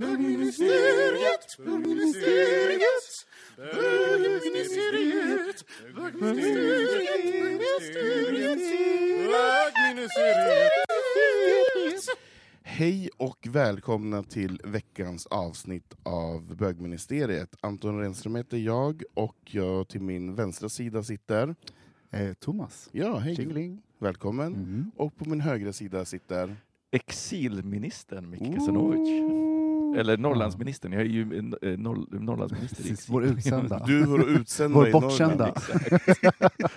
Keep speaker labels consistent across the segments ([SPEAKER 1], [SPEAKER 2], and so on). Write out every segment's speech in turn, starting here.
[SPEAKER 1] Bögministeriet, bögministeriet, bögministeriet, bögministeriet. Hej och välkomna till veckans avsnitt av Bögministeriet. Anton Renström heter jag och jag till min vänstra sida sitter...
[SPEAKER 2] Eh, Thomas.
[SPEAKER 1] Ja, hej.
[SPEAKER 2] Tjingeling.
[SPEAKER 1] Välkommen.
[SPEAKER 2] Mhm.
[SPEAKER 1] Och på min högra sida sitter...
[SPEAKER 3] Exilministern Micke Sanovic. Eller Norrlandsministern, jag är ju eh, norr, Norrlandsminister.
[SPEAKER 2] Precis, vår utsända.
[SPEAKER 1] Du vår utsända
[SPEAKER 2] Vår.
[SPEAKER 1] Norrland.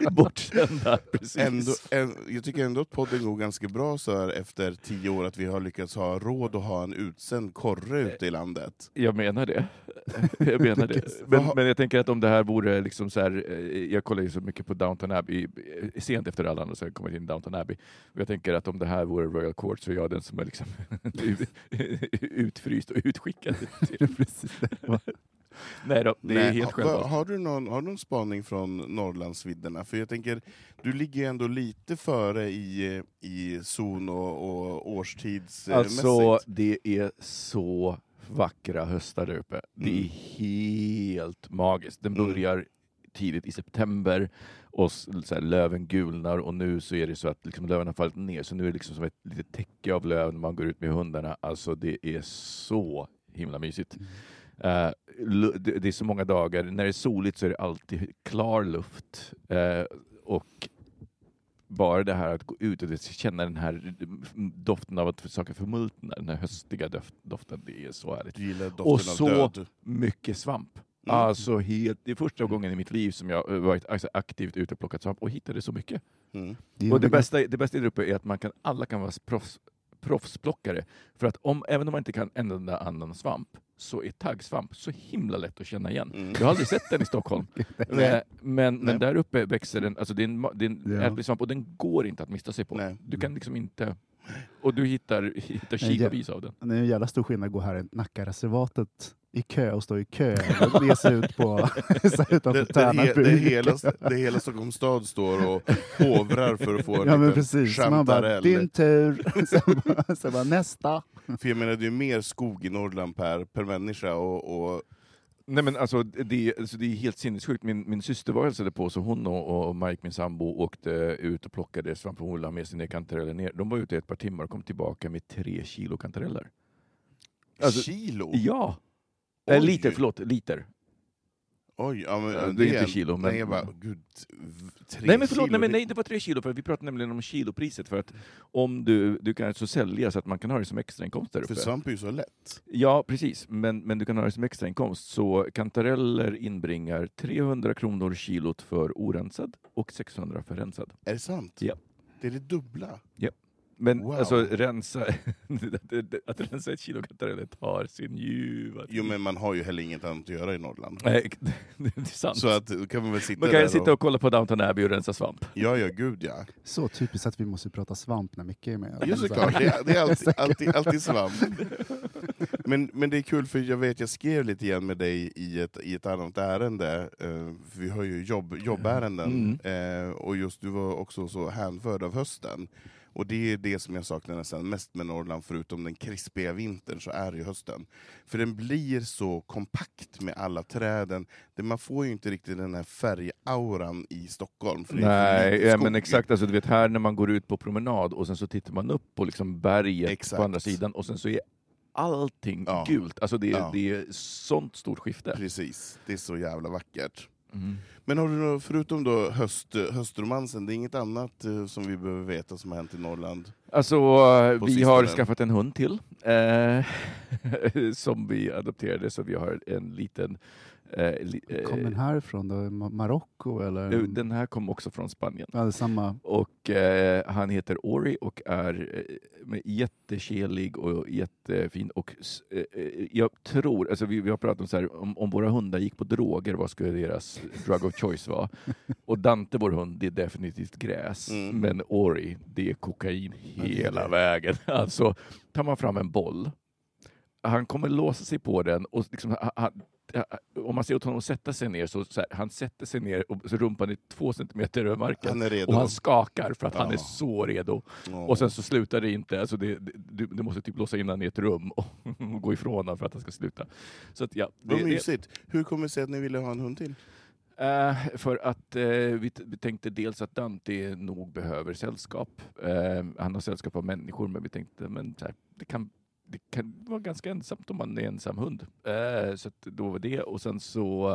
[SPEAKER 3] Bortsända, precis.
[SPEAKER 1] Ändå, en, jag tycker ändå att podden går ganska bra så här efter tio år, att vi har lyckats ha råd att ha en utsänd korre ute i landet.
[SPEAKER 3] Jag menar det. Jag menar det. Men, men jag tänker att om det här vore liksom så här, eh, jag kollar ju så mycket på Downton Abbey, eh, sent efter alla andra så har jag kommit in i Downton Abbey. Och jag tänker att om det här vore Royal Court så är jag den som är liksom utfryst och utskickad.
[SPEAKER 2] Precis.
[SPEAKER 3] Nej då, det är
[SPEAKER 1] Nej,
[SPEAKER 3] helt
[SPEAKER 1] ha,
[SPEAKER 3] självvalt.
[SPEAKER 1] har, du någon, har du någon spaning från Norrlandsvidderna? För jag tänker, du ligger ju ändå lite före i, i zon och, och årstidsmässigt.
[SPEAKER 3] Alltså, det är så vackra höstar där uppe. Det är
[SPEAKER 1] Mm.
[SPEAKER 3] helt magiskt. Den
[SPEAKER 1] Mm.
[SPEAKER 3] Tidigt i september och så här, löven gulnar och nu så är det så att liksom, löven har fallit ner så nu är det liksom som ett litet täcke av löv när man går ut med hundarna. Alltså det är så himla mysigt. Eh, lu- det, det är så många dagar. När det är soligt så är det alltid klar luft. Eh, och bara det här att gå ut och känna den här doften av att saker förmultnar, den här höstiga doft, doften, det är så härligt. Och så
[SPEAKER 1] död.
[SPEAKER 3] mycket svamp.
[SPEAKER 1] Mm.
[SPEAKER 3] Alltså helt, det är första gången i mitt liv som jag eh, varit aktivt ute och plockat svamp och hittade så mycket.
[SPEAKER 1] Mm.
[SPEAKER 2] Det
[SPEAKER 3] Och det bästa, det bästa där uppe är att man kan, alla kan vara proffs, proffsplockare. För att om, även om man inte kan en enda annan svamp, så är taggsvamp så himla lätt att känna igen.
[SPEAKER 1] Mm.
[SPEAKER 3] Jag har aldrig sett den i Stockholm. Eh, men,
[SPEAKER 1] Nej.
[SPEAKER 3] men där uppe växer den, alltså det är en, det är en
[SPEAKER 2] Ja.
[SPEAKER 3] ätlig svamp och den går inte att mista sig på.
[SPEAKER 1] Nej.
[SPEAKER 3] Du kan liksom inte... Och du hittar, hittar kilovis av den.
[SPEAKER 2] Det är en jävla stor skillnad att gå här i Nackareservatet i kö och stå i kö och ge sig ut på utanför
[SPEAKER 1] Det, det,
[SPEAKER 2] Tärnaby.
[SPEAKER 1] he, det, hela, det hela Stockholms stad står och hovrar för att få en
[SPEAKER 2] Ja
[SPEAKER 1] liten
[SPEAKER 2] precis, man bara din tur, sen bara, sen bara nästa.
[SPEAKER 1] För jag menar, det är mer skog i Norrland per, per människa, och, och
[SPEAKER 3] Nej men alltså det, alltså, det är helt sinnessjukt. Min, min syster var hälsade på, så hon och, och Mike, min sambo, åkte ut och plockade svamp och hon med sig ner kantareller ner. De var ute i ett par timmar och kom tillbaka med tre kilo kantareller. Alltså,
[SPEAKER 1] kilo?
[SPEAKER 3] Ja!
[SPEAKER 1] Oj.
[SPEAKER 3] Eh, liter, förlåt, liter.
[SPEAKER 1] Oj, ja, men,
[SPEAKER 3] Ja, det är inte kilo, men-
[SPEAKER 1] Nej, jag bara, gud, tre
[SPEAKER 3] Nej men förlåt,
[SPEAKER 1] kilo,
[SPEAKER 3] nej, men
[SPEAKER 1] det-
[SPEAKER 3] nej, det var tre kilo, för vi pratade nämligen om kilopriset, för att om du, du kan alltså sälja så att man kan ha det som extrainkomst där
[SPEAKER 1] För
[SPEAKER 3] uppe.
[SPEAKER 1] svamp är ju så lätt.
[SPEAKER 3] Ja, precis. Men, men du kan ha det som extrainkomst. Så kantareller inbringar 300 kronor kilot för orensad och 600 för rensad.
[SPEAKER 1] Är det sant?
[SPEAKER 3] Ja.
[SPEAKER 1] Det är det dubbla.
[SPEAKER 3] Men
[SPEAKER 1] Wow.
[SPEAKER 3] alltså rensa, att rensa ett kilo kantareller tar sin ljuva.
[SPEAKER 1] Jo, men man har ju heller inget annat att göra i Norrland.
[SPEAKER 3] Nej, det är sant.
[SPEAKER 1] Så att, kan man väl sitta
[SPEAKER 3] man kan
[SPEAKER 1] där
[SPEAKER 3] sitta och kolla på Downton Abbey och rensa svamp.
[SPEAKER 1] Ja, ja, gud ja.
[SPEAKER 2] Så typiskt att vi måste prata svamp när Micke är med.
[SPEAKER 1] Jo, såklart. Det, är- det är alltid, alltid, alltid svamp. Men, men det är kul, för jag vet jag skrev lite grann med dig i ett, i ett annat ärende, eh, vi har ju jobb, jobbärenden, eh, och just du var också så hänförd av hösten. Och det är det som jag saknar nästan mest med Norrland, förutom den krispiga vintern, så är det ju hösten. För den blir så kompakt med alla träden. Det, man får ju inte riktigt den här färgauran i Stockholm.
[SPEAKER 3] Nej, ja, men exakt. Alltså, du vet här när man går ut på promenad och sen så tittar man upp på liksom berget
[SPEAKER 1] Exakt.
[SPEAKER 3] på andra sidan och sen så är allting
[SPEAKER 1] Ja.
[SPEAKER 3] gult. Alltså det är,
[SPEAKER 1] Ja.
[SPEAKER 3] det är sånt stort skifte.
[SPEAKER 1] Precis, det är så jävla vackert.
[SPEAKER 3] Mm.
[SPEAKER 1] Men har du förutom då höst, höstromansen, det är inget annat eh, som vi behöver veta som har hänt i Norrland?
[SPEAKER 3] Alltså, eh, vi har skaffat en hund till eh, som vi adopterade, så vi har en liten... Eh, eh,
[SPEAKER 2] Kom den härifrån då? Ma- Marocko eller?
[SPEAKER 3] den här kom också från Spanien.
[SPEAKER 2] Ja, samma.
[SPEAKER 3] Och eh, han heter Ori och är eh, jättekelig och jättefin. Och eh, eh, jag tror, alltså vi, vi har pratat om så här, om, om våra hundar gick på droger, vad skulle deras drug of choice vara? Och Dante, vår hund, det är definitivt gräs.
[SPEAKER 1] Mm.
[SPEAKER 3] Men Ori, det är kokain hela vägen. Alltså, tar man fram en boll, han kommer låsa sig på den och liksom, han, om man ser åt honom sätta sig ner, så, så här, han sätter sig ner och så rumpan är två centimeter över marken.
[SPEAKER 1] Han är redo.
[SPEAKER 3] Och han skakar för att han
[SPEAKER 1] Ja.
[SPEAKER 3] är så redo.
[SPEAKER 1] Åh.
[SPEAKER 3] Och sen så slutar det inte. Alltså det, det, du, du måste typ låsa in honom i ett rum och gå ifrån honom för att han ska sluta. Så att, ja,
[SPEAKER 1] Vad
[SPEAKER 3] det, det,
[SPEAKER 1] mysigt. Hur kommer det sig att ni ville ha en hund till?
[SPEAKER 3] eh, för att eh, vi, vi tänkte dels att Dante nog behöver sällskap. Eh, han har sällskap av människor, men vi tänkte men här, det kan det kan vara ganska ensamt om man är ensam hund. Eh, så att då var det. Och sen så,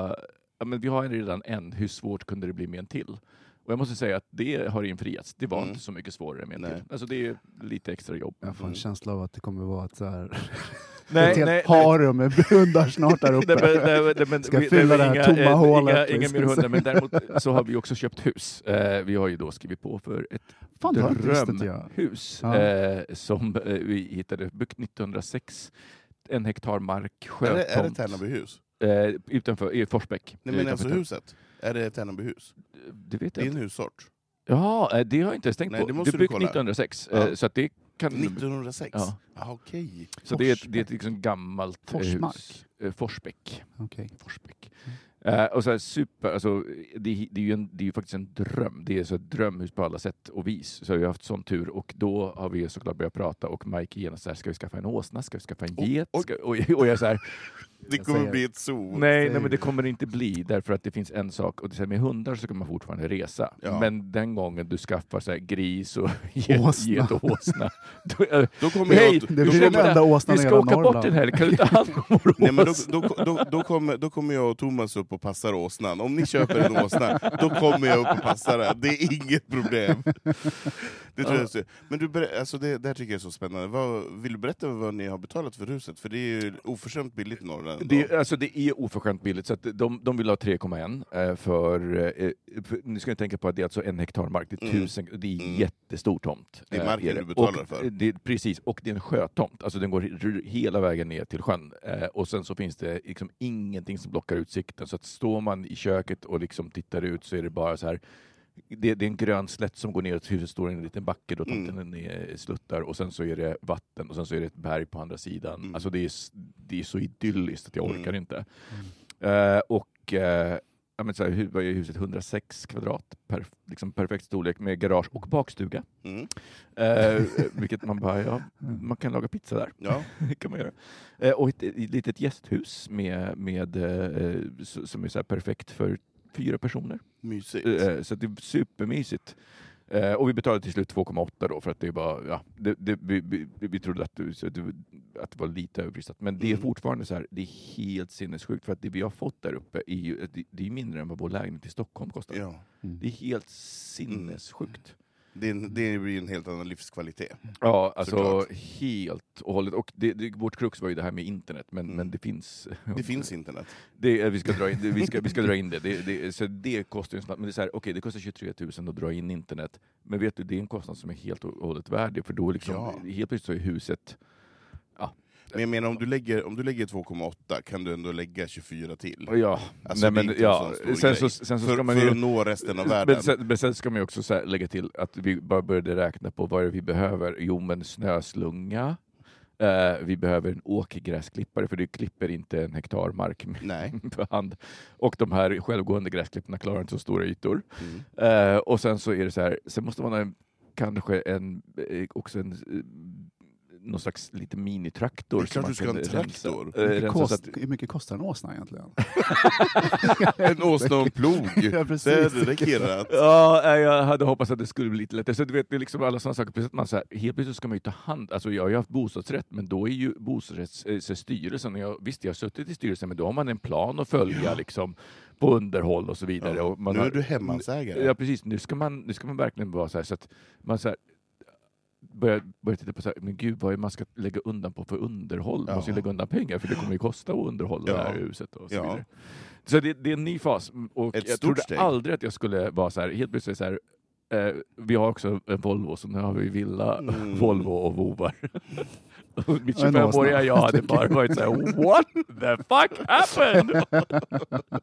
[SPEAKER 3] ja, men vi har ju redan en. Hur svårt kunde det bli med en till? Och jag måste säga att det har infriats. Det var
[SPEAKER 1] Mm.
[SPEAKER 3] inte så mycket svårare med en
[SPEAKER 1] Nej.
[SPEAKER 3] till. Alltså det är lite extra jobb.
[SPEAKER 2] Jag får en
[SPEAKER 1] Mm.
[SPEAKER 2] känsla av att det kommer vara ett, så här,
[SPEAKER 3] Nej,
[SPEAKER 2] ett helt
[SPEAKER 3] nej,
[SPEAKER 2] harem med hundar snart där
[SPEAKER 3] Nej,
[SPEAKER 2] uppe.
[SPEAKER 3] men- nej, nej, men
[SPEAKER 2] Ska
[SPEAKER 3] vi-
[SPEAKER 2] fylla
[SPEAKER 3] nej,
[SPEAKER 2] det här
[SPEAKER 3] inga,
[SPEAKER 2] tomma
[SPEAKER 3] eh,
[SPEAKER 2] hålet,
[SPEAKER 3] Inga, inga mer hundar, men däremot så har vi också köpt hus. Eh, vi har ju då skrivit på för ett
[SPEAKER 2] Fan, det inte inte
[SPEAKER 3] drömhus
[SPEAKER 2] Ja.
[SPEAKER 3] eh, som eh, vi hittade, byggt 1906. En hektar mark,
[SPEAKER 1] Är det, är det
[SPEAKER 3] sjötomt.
[SPEAKER 1] Tärnabyhus?
[SPEAKER 3] Eh, utanför, i Forsbäck.
[SPEAKER 1] Nej men alltså huset? Är det Tärnabyhus?
[SPEAKER 3] Det vet
[SPEAKER 1] Det
[SPEAKER 3] jag
[SPEAKER 1] är en
[SPEAKER 3] inte.
[SPEAKER 1] hussort.
[SPEAKER 3] Ja, eh, det har jag inte ens tänkt
[SPEAKER 1] Nej,
[SPEAKER 3] på.
[SPEAKER 1] det
[SPEAKER 3] Det, byggt
[SPEAKER 1] kolla.
[SPEAKER 3] 1906.
[SPEAKER 1] Ja.
[SPEAKER 3] Eh, så att det kan...
[SPEAKER 1] 1906?
[SPEAKER 3] Ja.
[SPEAKER 1] Ah, Okej.
[SPEAKER 3] Så det är ett, det är ett liksom gammalt eh,
[SPEAKER 2] Forsmark.
[SPEAKER 3] hus. Eh, Forsbäck.
[SPEAKER 2] Okej.
[SPEAKER 3] Forsbäck. Eh, och så här super, alltså, det, det, är ju en, det är faktiskt en dröm. Det är så ett drömhus på alla sätt och vis. Så vi har haft sån tur och då har vi såklart börjat prata och Mike genast så här, ska vi skaffa en åsna? Ska vi skaffa en get? Ska, och, och jag så här,
[SPEAKER 1] Det kommer
[SPEAKER 2] säger-
[SPEAKER 1] bli ett zoo.
[SPEAKER 3] nej, nej men det kommer det inte bli därför att det finns en sak och det är här, med hundar så kan man fortfarande resa.
[SPEAKER 1] Ja.
[SPEAKER 3] Men den gången du skaffar så här, gris och get,
[SPEAKER 2] Åsna.
[SPEAKER 3] get och åsna. Då, eh,
[SPEAKER 1] Då kommer
[SPEAKER 3] Hej,
[SPEAKER 1] jag...
[SPEAKER 2] Det
[SPEAKER 1] då
[SPEAKER 2] blir den
[SPEAKER 1] kommer-
[SPEAKER 2] enda åsnan
[SPEAKER 3] vi
[SPEAKER 2] i
[SPEAKER 3] ska
[SPEAKER 2] hela
[SPEAKER 3] åka bort
[SPEAKER 2] Norrland.
[SPEAKER 3] en helg, kan du ta hand om vår
[SPEAKER 1] Nej, men då, då, då, då, kommer, då kommer jag och Thomas upp och passar åsnan. Om ni köper en åsna, då kommer jag upp och passar den. Det är inget problem. Det tror jag. Men du, ber- alltså det, det här tycker jag är så spännande. Vad, vill du berätta vad ni har betalat för huset? För det är ju oförskämt billigt i Norrland. ändå.
[SPEAKER 3] Det, alltså det är oförskämt billigt, så att de, de vill ha 3,1 eh, för, eh, för... Nu ska ni tänka på att det är alltså en hektar mark, det är,
[SPEAKER 1] Mm.
[SPEAKER 3] tusen, det är
[SPEAKER 1] Mm.
[SPEAKER 3] jättestor tomt.
[SPEAKER 1] Det är
[SPEAKER 3] eh,
[SPEAKER 1] marken du betalar
[SPEAKER 3] och,
[SPEAKER 1] för.
[SPEAKER 3] eh, Det, precis, och det är en sjötomt, alltså den går r- hela vägen ner till sjön. Eh, och sen så finns det liksom ingenting som blockar utsikten, så att står man i köket och liksom tittar ut så är det bara så här det, det är en grön slätt som går ner och till huset står en liten backe då
[SPEAKER 1] Mm.
[SPEAKER 3] tomten är sluttar och sen så är det vatten och sen så är det ett berg på andra sidan.
[SPEAKER 1] Mm.
[SPEAKER 3] Alltså det är, det är så idylliskt att jag
[SPEAKER 1] Mm.
[SPEAKER 3] orkar inte. Eh, och eh, ja, men så här, vad är huset 106 kvadrat, per, liksom perfekt storlek med garage och bakstuga.
[SPEAKER 1] Mm.
[SPEAKER 3] Eh, vilket man bara, ja, man kan laga pizza där.
[SPEAKER 1] Ja.
[SPEAKER 3] Kan man göra. Eh, och ett, ett litet gästhus med, med, eh, som är så här perfekt för fyra personer.
[SPEAKER 1] Mysigt.
[SPEAKER 3] Eh, Så det är supermysigt. Eh, och vi betalade till slut 2,8 då för att det var, ja, det, det, vi, vi, vi trodde att att det var lite överprisat. Men det är
[SPEAKER 1] Mm.
[SPEAKER 3] fortfarande så här, det är helt sinnessjukt för att det vi har fått där uppe är ju, det, det är mindre än vad vår lägenhet i Stockholm kostar.
[SPEAKER 1] Ja.
[SPEAKER 2] Mm.
[SPEAKER 3] Det är helt sinnessjukt.
[SPEAKER 1] Det, är en, det blir en helt annan livskvalitet.
[SPEAKER 3] Ja, alltså
[SPEAKER 1] Såklart.
[SPEAKER 3] helt och hållet. Och det, det, vårt krux var ju det här med internet, men,
[SPEAKER 1] Mm.
[SPEAKER 3] men det finns...
[SPEAKER 1] Det finns internet.
[SPEAKER 3] Det, eh, vi, ska dra in, det, vi, ska, vi ska dra in det. det, det så det kostar ju men det är så här, okej, det kostar 23 000 att dra in internet. Men vet du, det är en kostnad som är helt och hållet värdig, för då liksom,
[SPEAKER 1] Ja.
[SPEAKER 3] helt plötsligt så är huset...
[SPEAKER 1] Men jag menar, om du lägger, om du lägger 2,8 kan du ändå lägga 24 till.
[SPEAKER 3] Ja,
[SPEAKER 1] Alltså,
[SPEAKER 3] nej, men, ja.
[SPEAKER 1] en sån stor
[SPEAKER 3] Sen, så, sen så
[SPEAKER 1] För,
[SPEAKER 3] ska man
[SPEAKER 1] för
[SPEAKER 3] ju...
[SPEAKER 1] att nå resten av världen.
[SPEAKER 3] Men sen, men sen ska man ju också så här lägga till att vi bara började räkna på vad det är vi behöver. Jo, men snöslunga, Eh, vi behöver en åkergräsklippare för du klipper inte en hektar mark för hand. Och de här självgående gräsklipparna klarar inte så stora ytor.
[SPEAKER 1] Mm.
[SPEAKER 3] Eh, och sen så är det så här, sen måste man ha en, kanske en, eh, också en någon slags lite minitraktor.
[SPEAKER 1] Det kanske
[SPEAKER 3] man
[SPEAKER 1] du ska ha en traktor.
[SPEAKER 3] rensa- eh,
[SPEAKER 2] Hur mycket,
[SPEAKER 3] rensa
[SPEAKER 2] kost,
[SPEAKER 3] att-
[SPEAKER 2] hur mycket kostar en åsna egentligen?
[SPEAKER 1] En åsna och en plog.
[SPEAKER 2] Ja, precis.
[SPEAKER 1] Det hade.
[SPEAKER 3] Ja, jag hade hoppats att det skulle bli lite lättare. Så du vet, det är liksom alla sådana saker. Precis att man så här, helt plötsligt ska man ju ta hand... Alltså jag har ju haft bostadsrätt, men då är ju bostadsrättsstyrelsen... Jag, visst, jag har suttit i styrelsen, men då har man en plan att följa liksom, på underhåll och så vidare.
[SPEAKER 1] Ja.
[SPEAKER 3] Och man
[SPEAKER 1] Nu
[SPEAKER 3] har,
[SPEAKER 1] är du hemmansägare.
[SPEAKER 3] Ja, precis. Nu ska man, nu ska man verkligen vara så här, så att man så här, börjar, börjar titta på så här, men gud, vad är man ska lägga undan på för underhåll?
[SPEAKER 1] Ja.
[SPEAKER 3] måste ju lägga undan pengar, för det kommer ju kosta att underhålla
[SPEAKER 1] Ja.
[SPEAKER 3] det här huset. Och så
[SPEAKER 1] Ja.
[SPEAKER 3] vidare. Så det, det är en ny fas. Och
[SPEAKER 1] Ett
[SPEAKER 3] jag trodde
[SPEAKER 1] steg.
[SPEAKER 3] aldrig att jag skulle vara så här, helt plötsligt så här, eh, vi har också en Volvo, så nu har vi villa,
[SPEAKER 1] Mm.
[SPEAKER 3] Volvo och vovar. Mitt
[SPEAKER 2] Och en
[SPEAKER 3] 25-åriga
[SPEAKER 2] åsna.
[SPEAKER 3] jag hade bara varit så här, what the fuck happened?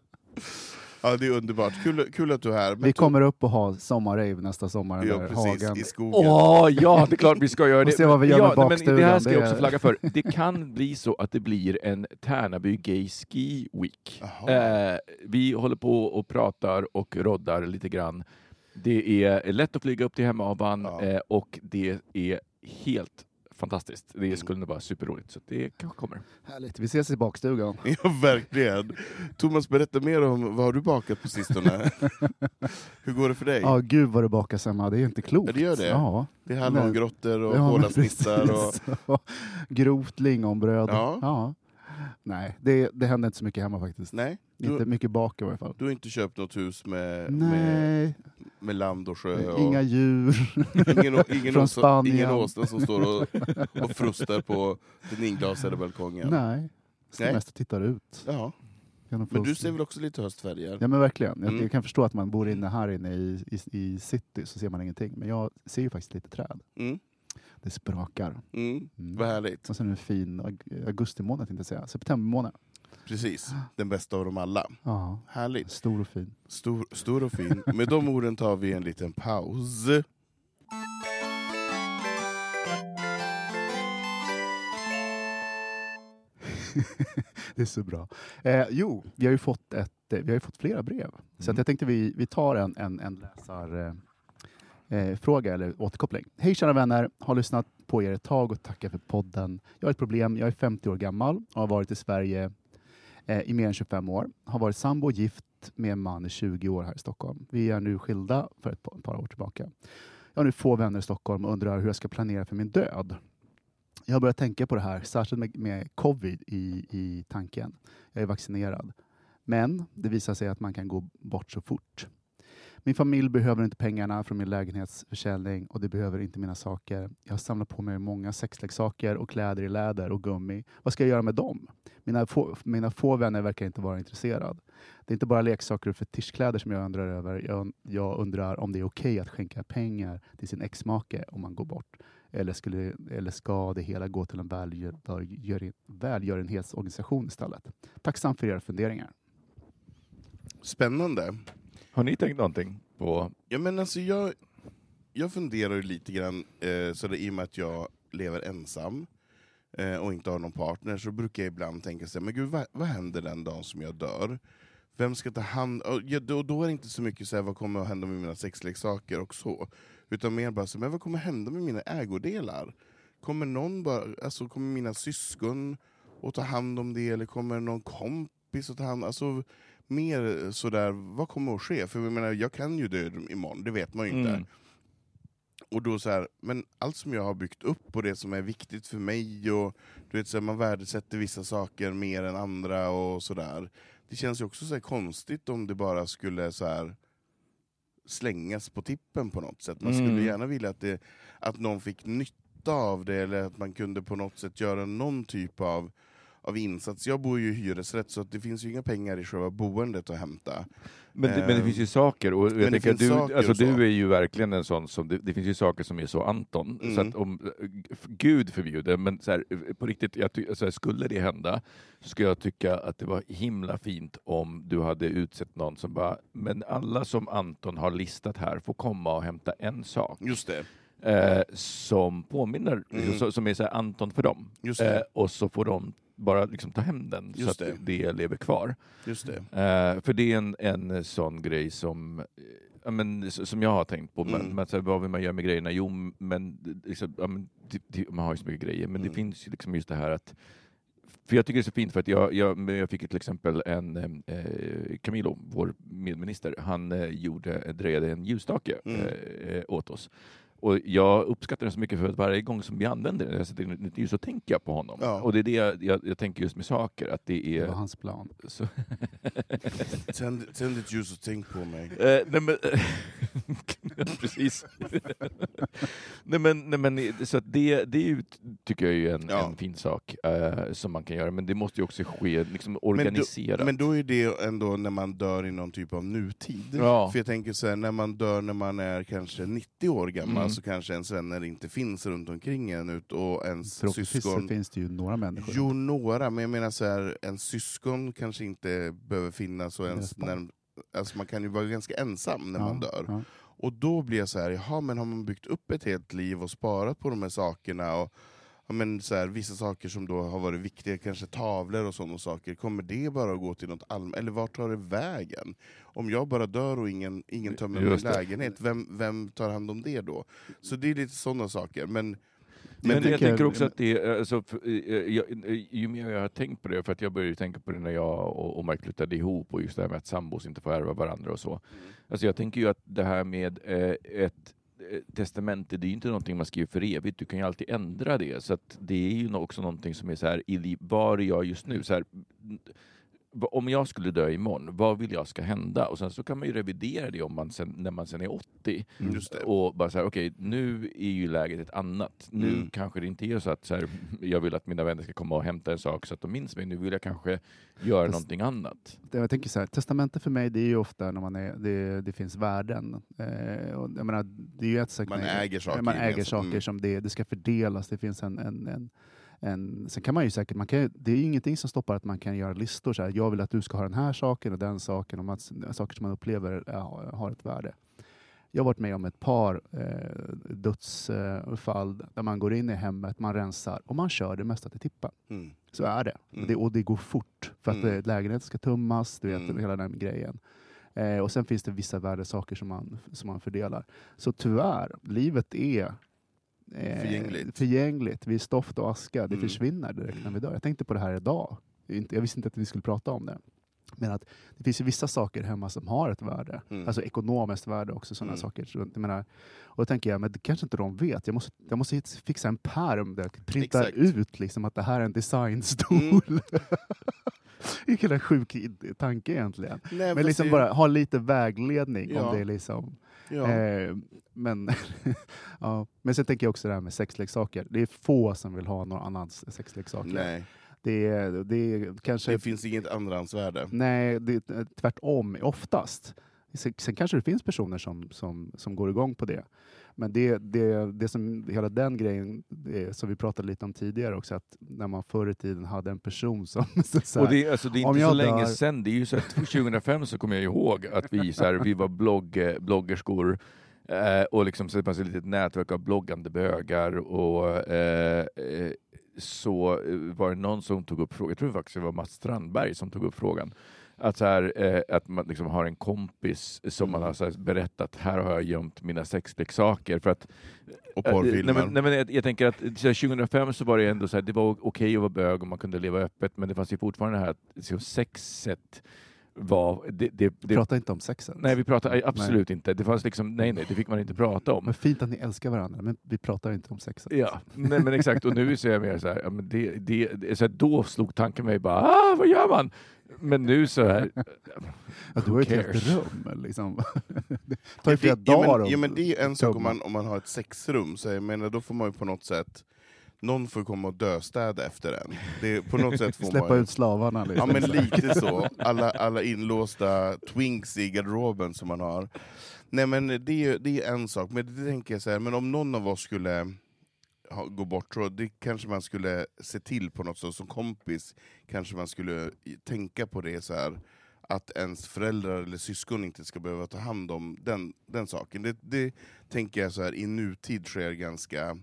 [SPEAKER 1] Ja, det är underbart. Kul, kul att du är här. Men
[SPEAKER 2] Vi
[SPEAKER 1] to-
[SPEAKER 2] kommer upp och ha sommarrave nästa sommar i
[SPEAKER 1] Ja,
[SPEAKER 2] där
[SPEAKER 1] precis.
[SPEAKER 2] hagen.
[SPEAKER 1] I skogen.
[SPEAKER 3] Åh, ja, det är klart vi ska göra det.
[SPEAKER 2] Och se vad vi gör
[SPEAKER 3] ja,
[SPEAKER 2] med bakstugan.
[SPEAKER 3] Det här ska jag också flagga för. Det kan bli så att det blir en Tärnaby Gay Ski Week. Eh, vi håller på och pratar och roddar lite grann. Det är lätt att flyga upp till Hemavan
[SPEAKER 1] Ja.
[SPEAKER 3] eh, och det är helt fantastiskt. Det
[SPEAKER 1] Mm.
[SPEAKER 3] skulle nog vara superroligt, så det kanske kommer.
[SPEAKER 2] Härligt. Vi ses i bakstugan.
[SPEAKER 1] Ja, verkligen. Thomas, berätta mer om vad har du bakat på sistone? Hur går det för dig?
[SPEAKER 2] Ja, gud vad det bakas hemma. Det är inte klokt.
[SPEAKER 1] Ja, det gör det.
[SPEAKER 2] Ja.
[SPEAKER 1] Det är hallongrottor och
[SPEAKER 2] Ja,
[SPEAKER 1] kolasnittar. Och...
[SPEAKER 2] Grovt lingonbröd.
[SPEAKER 1] Ja.
[SPEAKER 2] Nej, det, det händer inte så mycket hemma faktiskt.
[SPEAKER 1] Nej,
[SPEAKER 2] Inte
[SPEAKER 1] du,
[SPEAKER 2] mycket bak i varje fall.
[SPEAKER 1] du har inte köpt något hus med, med, med land och sjö? Och
[SPEAKER 2] inga djur.
[SPEAKER 1] ingen, ingen,
[SPEAKER 2] från
[SPEAKER 1] åsna,
[SPEAKER 2] Spanien.
[SPEAKER 1] ingen åsna som står och, och frustar på den inglasade balkongen?
[SPEAKER 2] Nej,
[SPEAKER 1] Nej.
[SPEAKER 2] mest och tittar ut.
[SPEAKER 1] Ja. Men du ser väl också lite höstfärger?
[SPEAKER 2] Ja men verkligen. Jag,
[SPEAKER 1] Mm.
[SPEAKER 2] jag kan förstå att man bor inne här inne i, i, i city så ser man ingenting. Men jag ser ju faktiskt lite träd.
[SPEAKER 1] Mm.
[SPEAKER 2] Det sprakar.
[SPEAKER 1] Mm.
[SPEAKER 2] Mm.
[SPEAKER 1] Vad härligt.
[SPEAKER 2] Och sen en fin aug- augustimånad tänkte jag säga. Septembermånad.
[SPEAKER 1] Precis. Den bästa av dem alla.
[SPEAKER 2] Ja,
[SPEAKER 1] Härligt.
[SPEAKER 2] stor och fin.
[SPEAKER 1] Stor, stor och fin. Med de orden tar vi en liten paus.
[SPEAKER 2] Det är så bra. Eh, jo, vi har ju fått, ett, eh, vi har fått flera brev. Så att jag tänkte vi, vi tar en, en, en läsar, eh, eh, fråga eller återkoppling. Hej kära vänner, har lyssnat på er ett tag och tackar för podden. Jag har ett problem, jag är 50 år gammal och har varit i Sverige eh, i mer än 25 år. Har varit sambo och gift med en man i 20 år här i Stockholm. Vi är nu skilda för ett par, ett par år tillbaka. Jag har nu få vänner i Stockholm och undrar hur jag ska planera för min död. Jag har börjat tänka på det här, särskilt med, med covid i, i tanken. Jag är vaccinerad. Men det visar sig att man kan gå bort så fort. Min familj behöver inte pengarna från min lägenhetsförsäljning och det behöver inte mina saker. Jag har samlat på mig många sexleksaker och kläder i läder och gummi. Vad ska jag göra med dem? Mina få, mina få vänner verkar inte vara intresserade. Det är inte bara leksaker och fetischkläder som jag undrar över. Jag, jag undrar om det är okej att skänka pengar till sin exmake om man går bort. Eller, skulle, eller ska det hela gå till en välgör, välgörenhetsorganisation istället? Tacksam för era funderingar.
[SPEAKER 1] Spännande.
[SPEAKER 3] Har ni tänkt någonting på...
[SPEAKER 1] Ja, men alltså jag, jag funderar lite grann, eh, så det, i och med att jag lever ensam eh, och inte har någon partner, så brukar jag ibland tänka så här, men gud, vad, vad händer den dagen som jag dör? Vem ska ta hand om... ja, då, då är det inte så mycket så här, vad kommer att hända med mina sexleksaker och så, utan mer bara så, men vad kommer hända med mina ägodelar? Kommer någon bara, alltså kommer mina syskon att ta hand om det, eller kommer någon kompis att ta hand alltså mer sådär, vad kommer att ske? För jag menar, jag kan ju dö imorgon, det vet man ju inte.
[SPEAKER 3] Mm.
[SPEAKER 1] Och då så här, men allt som jag har byggt upp och det som är viktigt för mig, och du vet, så här, man värdesätter vissa saker mer än andra och sådär. Det känns ju också så konstigt om det bara skulle så här slängas på tippen på något sätt. Man skulle
[SPEAKER 3] Mm.
[SPEAKER 1] gärna vilja att, det, att någon fick nytta av det, eller att man kunde på något sätt göra någon typ av, av insats. Jag bor ju i hyresrätt, så att det finns ju inga pengar i själva boendet att hämta.
[SPEAKER 3] Men det, men det
[SPEAKER 1] Eh,
[SPEAKER 3] finns ju saker, och jag tänker du, alltså
[SPEAKER 1] så.
[SPEAKER 3] du är ju verkligen en sån som, det, det finns ju saker som är så Anton, så
[SPEAKER 1] Mm.
[SPEAKER 3] att om, f- Gud förbjude, men så här, på riktigt, jag så här, skulle det hända, så skulle jag tycka att det var himla fint om du hade utsett någon som bara, men alla som Anton har listat här får komma och hämta en sak.
[SPEAKER 1] Just det.
[SPEAKER 3] eh, som påminner,
[SPEAKER 1] Mm.
[SPEAKER 3] så, som är så här Anton för dem. Eh, och så får de bara liksom ta hem den så
[SPEAKER 1] Just
[SPEAKER 3] att
[SPEAKER 1] det.
[SPEAKER 3] lever kvar.
[SPEAKER 1] Just det.
[SPEAKER 3] Eh, för det är en, en sån grej som, eh, ja, men, som jag har tänkt på.
[SPEAKER 1] Mm.
[SPEAKER 3] Men, så här, vad vill man göra med grejerna? Jo, men, liksom, ja, men det, det, man har ju så mycket grejer, men
[SPEAKER 1] Mm.
[SPEAKER 3] det finns ju liksom just det här att för jag tycker det är så fint för att jag, jag, jag fick till exempel en, eh, Camilo, vår medminister, han eh, gjorde, drejade en ljusstake
[SPEAKER 1] Mm.
[SPEAKER 3] eh, åt oss. Och jag uppskattar den så mycket för att varje gång som vi använder den, jag sätter in ett ljus, så tänker jag på honom.
[SPEAKER 1] Ja.
[SPEAKER 3] Och det är det jag, jag, jag tänker just med saker, att det
[SPEAKER 2] Det
[SPEAKER 3] är...
[SPEAKER 2] var hans plan.
[SPEAKER 3] Så,
[SPEAKER 1] Tänd, tänd ett ljus och tänk på mig.
[SPEAKER 3] Eh, nej men, precis. nej men, nej men, så att det, det är ju, tycker jag är en,
[SPEAKER 1] Ja.
[SPEAKER 3] en fin sak eh, som man kan göra, men det måste ju också ske liksom,
[SPEAKER 1] Men då,
[SPEAKER 3] organiserat.
[SPEAKER 1] men då är det ändå när man dör i någon typ av nutid.
[SPEAKER 3] Ja.
[SPEAKER 1] För jag tänker så här, när man dör när man är kanske 90 år gammal,
[SPEAKER 3] Mm.
[SPEAKER 1] Så kanske ens vänner inte finns runt omkring en, ut- och ens
[SPEAKER 2] så
[SPEAKER 1] syskon...
[SPEAKER 2] finns det ju några människor.
[SPEAKER 1] Jo, några, men jag menar så här, en syskon kanske inte behöver finnas, och ens när, alltså man kan ju vara ganska ensam när
[SPEAKER 2] Ja,
[SPEAKER 1] man dör.
[SPEAKER 2] ja.
[SPEAKER 1] Och då blir jag så här, jaha, men har man byggt upp ett helt liv och sparat på de här sakerna, och ja, men så här, vissa saker som då har varit viktiga, kanske tavlor och sådana saker, kommer det bara att gå till något allmänt, eller vart tar det vägen? Om jag bara dör och ingen, ingen tömmer min lägenhet, vem, vem tar hand om det då? Så det är lite sådana saker. Men,
[SPEAKER 3] Men,
[SPEAKER 1] men
[SPEAKER 3] jag
[SPEAKER 2] tänker-
[SPEAKER 3] tänker också att det är, alltså, eh, jag, eh, ju mer jag har tänkt på det, för att jag började ju tänka på det när jag och, och Mark flyttade ihop, och just det här med att sambos inte får ärva varandra och så. Alltså jag tänker ju att det här med eh, ett eh, Eh, testamente, det är ju inte någonting man skriver för evigt, du kan ju alltid ändra det. Så att det är ju också någonting som är så här, i var är jag just nu? Så här, om jag skulle dö imorgon, vad vill jag ska hända? Och sen så kan man ju revidera det om man sen, när man sen är 80.
[SPEAKER 1] Just det.
[SPEAKER 3] Och bara så här, okej, nu är ju läget ett annat. Nu
[SPEAKER 1] Mm.
[SPEAKER 3] kanske det inte är så att så här, jag vill att mina vänner ska komma och hämta en sak så att de minns mig. Nu vill jag kanske göra
[SPEAKER 2] Fast-
[SPEAKER 3] någonting annat.
[SPEAKER 2] Det, jag tänker så här, testamente för mig det är ju ofta när man är, det, det finns värden. Eh, och jag menar, det är ju ett sätt
[SPEAKER 1] Man äger saker
[SPEAKER 2] Man äger saker
[SPEAKER 1] Mm.
[SPEAKER 2] som det, det ska fördelas, det finns en, en, en en, sen kan man ju säkert, man kan, det är ju ingenting som stoppar att man kan göra listor. Så här, jag vill att du ska ha den här saken och den saken, och man, saker som man upplever ja, har ett värde. Jag har varit med om ett par eh, dödsfall där man går in i hemmet, man rensar och man kör det mesta till tippen.
[SPEAKER 1] Mm.
[SPEAKER 2] Så är det.
[SPEAKER 1] Mm.
[SPEAKER 2] det och det går fort för att
[SPEAKER 1] Mm.
[SPEAKER 2] eh, lägenheten ska tömmas, du vet,
[SPEAKER 1] Mm.
[SPEAKER 2] hela den grejen. Eh, och sen finns det vissa värdesaker som man, som man fördelar. Så tyvärr, livet är eh,
[SPEAKER 1] Förgängligt.
[SPEAKER 2] förgängligt. Vi är stoft och aska, det
[SPEAKER 1] Mm.
[SPEAKER 2] försvinner direkt när vi dör. Jag tänkte på det här idag. Jag visste inte att vi skulle prata om det. Men att det finns ju vissa saker hemma som har ett värde.
[SPEAKER 1] Mm.
[SPEAKER 2] Alltså ekonomiskt värde också, sådana
[SPEAKER 1] Mm.
[SPEAKER 2] saker. Jag menar, och då tänker jag, men det kanske inte de vet. Jag måste, jag måste fixa en pärm där jag printar
[SPEAKER 1] Exakt. Mm.
[SPEAKER 2] ut liksom, att det här är en designstol. Vilken jävla sjuk tanke egentligen.
[SPEAKER 1] Nej,
[SPEAKER 2] Men liksom bara ha lite vägledning
[SPEAKER 1] Ja.
[SPEAKER 2] om det är liksom...
[SPEAKER 1] Ja.
[SPEAKER 2] Eh, men, ja. men sen tänker jag också det här med sexleksaker. Det är få som vill ha någon annans sexleksaker.
[SPEAKER 1] Nej,
[SPEAKER 2] Det, är, det är kanske...
[SPEAKER 1] det finns inget andrahandsvärde.
[SPEAKER 2] Nej, det är tvärtom oftast. Sen, sen kanske det finns personer som, som, som går igång på det. Men det, det, det som, hela den grejen det, som vi pratade lite om tidigare också, att när man förr i tiden hade en person som... Så, så här,
[SPEAKER 3] Och det, alltså, det är inte så
[SPEAKER 2] jag
[SPEAKER 3] länge
[SPEAKER 2] dör-
[SPEAKER 3] sedan, det är ju så att 2005 så kommer jag ihåg att vi, så här, vi var blogg, bloggerskor eh, och liksom, så det fanns ett litet nätverk av bloggande bögar och eh, eh, så var det någon som tog upp frågan, jag tror faktiskt det var Mats Strandberg som tog upp frågan, att, så här, eh, att man liksom har en kompis som man har så här, berättat, här har jag gömt mina sexleksaker. För att,
[SPEAKER 1] Och
[SPEAKER 3] Eh,
[SPEAKER 1] porrfilmer.
[SPEAKER 3] Nej, men, nej, men jag, jag tänker att så här, 2005 så var det ändå så här, det var okej att vara bög och man kunde leva öppet, men det fanns ju fortfarande det här att liksom, sexet var... Det, det,
[SPEAKER 2] vi
[SPEAKER 3] det,
[SPEAKER 2] pratar inte om sexet.
[SPEAKER 3] nej, vi pratade absolut inte. Det fanns liksom, nej, nej, det fick man inte prata om.
[SPEAKER 2] Men fint att ni älskar varandra, men vi pratar inte om sexet.
[SPEAKER 3] Ja, nej, men exakt. Och nu så är jag mer så här, ja, men det, det, det, så här, då slog tanken mig bara, ah, vad gör man? Men nu så här,
[SPEAKER 2] Ja, du har ju ett helt rum. Liksom. det tar ju flera
[SPEAKER 1] ja,
[SPEAKER 2] dagar
[SPEAKER 1] men,
[SPEAKER 2] att
[SPEAKER 1] ja, men det är en sak om man, om man har ett sexrum, så jag menar, då får man ju på något sätt någon får komma och döstäda efter en. Det, på något sätt får
[SPEAKER 2] Släppa
[SPEAKER 1] man,
[SPEAKER 2] ut slavarna.
[SPEAKER 1] Ja
[SPEAKER 2] Liksom.
[SPEAKER 1] men lite så. Alla, alla inlåsta twinks i garderoben som man har. Nej men det är, det är en sak, men det tänker jag så här, men om någon av oss skulle ha, gå bort, så det kanske man skulle se till på något sätt, som kompis kanske man skulle tänka på det så här att ens föräldrar eller syskon inte ska behöva ta hand om den, den saken. Det, det tänker jag så här, i nutid sker ganska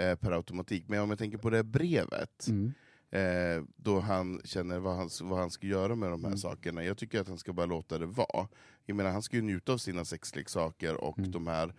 [SPEAKER 1] eh, per automatik. Men om jag tänker på det här brevet,
[SPEAKER 2] Mm.
[SPEAKER 1] eh, då han känner vad han, vad han ska göra med de här
[SPEAKER 2] Mm.
[SPEAKER 1] sakerna. Jag tycker att han ska bara låta det vara. Jag menar, han ska ju njuta av sina sexleksaker och
[SPEAKER 2] Mm.
[SPEAKER 1] de här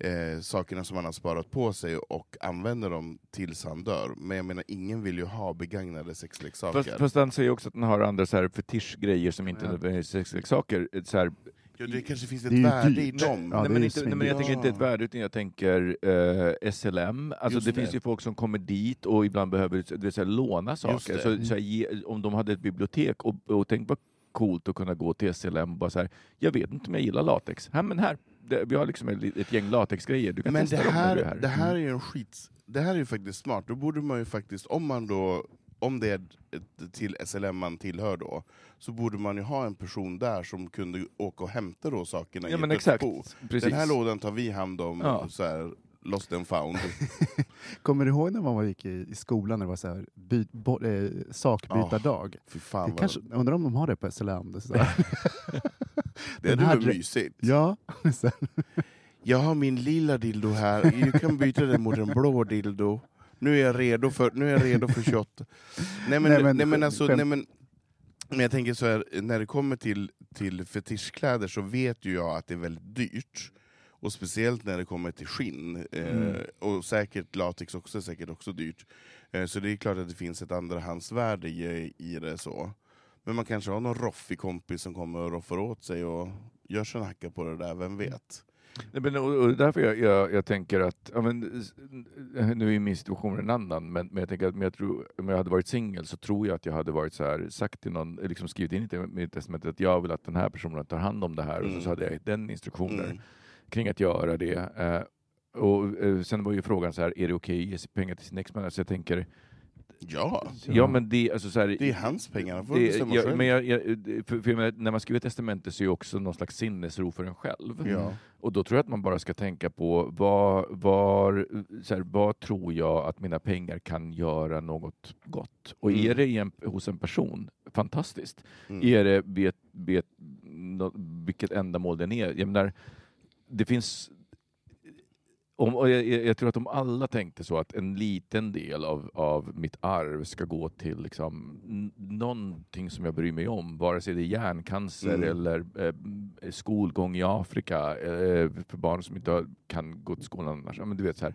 [SPEAKER 1] eh, sakerna som han har sparat på sig och använder dem tills han dör. Men jag menar, ingen vill ju ha begagnade sexleksaker.
[SPEAKER 3] Fast, fast han säger också att han har andra så här fetischgrejer som inte
[SPEAKER 2] Ja.
[SPEAKER 3] är sexleksaker. Så här,
[SPEAKER 1] ja, det kanske finns
[SPEAKER 2] Det
[SPEAKER 1] ett värde i dem.
[SPEAKER 2] Ja,
[SPEAKER 3] nej,
[SPEAKER 2] det är
[SPEAKER 3] men inte, nej, men jag tänker inte ett
[SPEAKER 1] Ja.
[SPEAKER 3] värde, utan jag tänker eh, SLM. Alltså det,
[SPEAKER 1] det.
[SPEAKER 3] finns ju folk som kommer dit och ibland behöver så här, låna saker.
[SPEAKER 1] det.
[SPEAKER 3] Så, så här, ge, om de hade ett bibliotek, och, och tänk vad coolt att kunna gå till SLM och bara så här, jag vet inte om jag gillar latex. Här, men här, det, vi har liksom ett, ett gäng latexgrejer, du kan
[SPEAKER 1] Men det
[SPEAKER 3] testa dem är
[SPEAKER 1] här,
[SPEAKER 3] här. Mm.
[SPEAKER 1] det här är ju en skit... Det här är ju faktiskt smart. Då borde man ju faktiskt, om man då om det är till SLM man tillhör då, så borde man ju ha en person där som kunde åka och hämta då sakerna
[SPEAKER 3] Ja
[SPEAKER 1] i
[SPEAKER 3] men exakt.
[SPEAKER 1] Den här lådan tar vi hand om,
[SPEAKER 3] Ja.
[SPEAKER 1] så här, lost and found.
[SPEAKER 2] Kommer du ihåg när man gick i, i skolan när det var så här, by, bo, eh, sakbytardag?
[SPEAKER 1] Fan
[SPEAKER 2] Det
[SPEAKER 1] vad
[SPEAKER 2] kanske, undrar om de har det på SLM? Det är så här.
[SPEAKER 1] det
[SPEAKER 2] den
[SPEAKER 1] är
[SPEAKER 2] här
[SPEAKER 1] väl
[SPEAKER 2] dre-
[SPEAKER 1] mysigt.
[SPEAKER 2] ja, sen,
[SPEAKER 1] Jag har min lilla dildo här, du kan byta den mot en blå dildo. Nu är jag redo för, nu är jag redo för 28. Nej men,
[SPEAKER 2] Nej, men-
[SPEAKER 1] nej, men, alltså, nej, men, men jag tänker så här, när det kommer till, till fetischkläder så vet ju jag att det är väldigt dyrt. Och speciellt när det kommer till skinn, eh,
[SPEAKER 3] Mm.
[SPEAKER 1] och säkert latex också är säkert också dyrt. Eh, så det är klart att det finns ett andrahandsvärde i, i det. så. Men man kanske har någon roffig kompis som kommer och roffar åt sig och gör sig en hacka på det där, vem vet?
[SPEAKER 3] Nej, men, och, och därför jag, jag, jag tänker att, ja, men, nu är min situation en annan, men, men jag tänker att men jag tror, om jag hade varit singel så tror jag att jag hade varit så här, sagt till någon, liksom skrivit in i mitt testament att jag vill att den här personen tar hand om det här, och
[SPEAKER 1] Mm.
[SPEAKER 3] så, så hade jag den instruktioner
[SPEAKER 1] Mm.
[SPEAKER 3] kring att göra det. Eh, och eh, sen var ju frågan så här, är det okej att ge pengar till sin exman? Så jag tänker,
[SPEAKER 1] Ja,
[SPEAKER 3] ja, men det, alltså så här,
[SPEAKER 1] det är hans pengar, han får
[SPEAKER 3] det,
[SPEAKER 1] bestämma
[SPEAKER 3] ja,
[SPEAKER 1] själv.
[SPEAKER 3] men jag, jag, för, för jag menar, när man skriver testamente så är det också någon slags sinnesro för en själv.
[SPEAKER 1] ja.
[SPEAKER 3] Och då tror jag att man bara ska tänka på var, var, så här, vad tror jag att mina pengar kan göra något gott? Och
[SPEAKER 1] Mm.
[SPEAKER 3] är det en, hos en person, fantastiskt.
[SPEAKER 1] Mm.
[SPEAKER 3] Är det vet, vet, nå- vilket ändamål den är? Jag menar, det finns om, och jag, jag tror att om alla tänkte så att en liten del av, av mitt arv ska gå till liksom, någonting som jag bryr mig om, vare sig det är hjärncancer
[SPEAKER 1] Mm.
[SPEAKER 3] eller eh, skolgång i Afrika eh, för barn som inte kan gå till skolan annars. Men du vet, så här,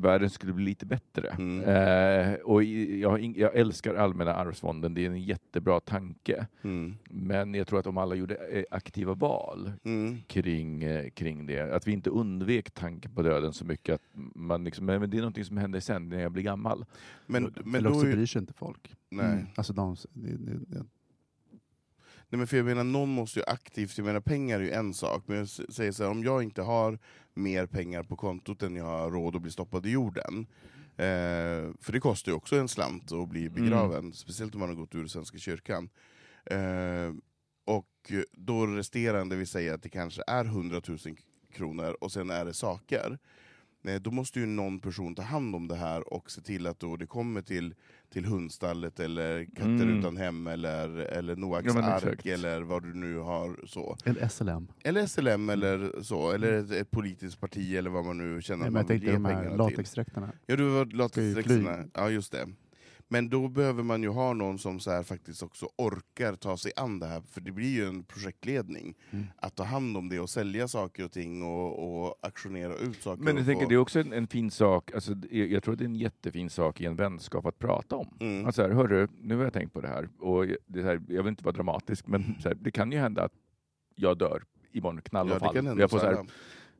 [SPEAKER 3] världen skulle bli lite bättre.
[SPEAKER 1] Mm.
[SPEAKER 3] Eh, och jag, jag älskar Allmänna arvsfonden, det är en jättebra tanke.
[SPEAKER 1] Mm.
[SPEAKER 3] Men jag tror att om alla gjorde eh, aktiva val
[SPEAKER 1] Mm.
[SPEAKER 3] kring, eh, kring det. Att vi inte undvek tanken på döden så mycket. Att man liksom, men det är någonting som händer sen när jag blir gammal.
[SPEAKER 1] Men, men
[SPEAKER 2] Eller
[SPEAKER 1] då
[SPEAKER 2] också
[SPEAKER 1] är,
[SPEAKER 2] bryr sig inte folk.
[SPEAKER 1] nej.
[SPEAKER 2] Alltså de, det, det, det,
[SPEAKER 1] nej, men för jag menar, någon måste ju aktivt, jag menar pengar är ju en sak, men jag säger så här, om jag inte har mer pengar på kontot än jag har råd att bli stoppad i jorden, eh, för det kostar ju också en slant att bli begraven, speciellt om man har gått ur Svenska kyrkan. Eh, och då resterande, vi säger att det kanske är 100 000 kronor, och sen är det saker. Eh, Då måste ju någon person ta hand om det här och se till att då det kommer till, till hundstallet eller katter
[SPEAKER 3] Mm.
[SPEAKER 1] utan hem eller, eller Noaks
[SPEAKER 3] Ja,
[SPEAKER 1] ark
[SPEAKER 3] exakt.
[SPEAKER 1] eller vad du nu har. så.
[SPEAKER 2] eller SLM.
[SPEAKER 1] Eller SLM eller så, eller ett, ett politiskt parti eller vad man nu känner
[SPEAKER 2] Nej,
[SPEAKER 1] att
[SPEAKER 2] men
[SPEAKER 1] man
[SPEAKER 2] jag
[SPEAKER 1] vill
[SPEAKER 2] tänkte
[SPEAKER 1] ge
[SPEAKER 2] de här
[SPEAKER 1] pengarna till.
[SPEAKER 2] latexdräkterna.
[SPEAKER 1] Ja, du var latexdräkterna. Ja, just det. Men då behöver man ju ha någon som så här faktiskt också orkar ta sig an det här, för det blir ju en projektledning.
[SPEAKER 2] Mm.
[SPEAKER 1] Att ta hand om det och sälja saker och ting och, och auktionera ut saker.
[SPEAKER 3] Men jag tänker, det är också en, en fin sak, alltså, jag tror det är en jättefin sak i en vänskap att prata om.
[SPEAKER 1] Mm.
[SPEAKER 3] Alltså, här, hörru, nu har jag tänkt på det här, och det här, jag vill inte vara dramatisk, men så här, det kan ju hända att jag dör imorgon, knall och
[SPEAKER 1] ja,
[SPEAKER 3] fall.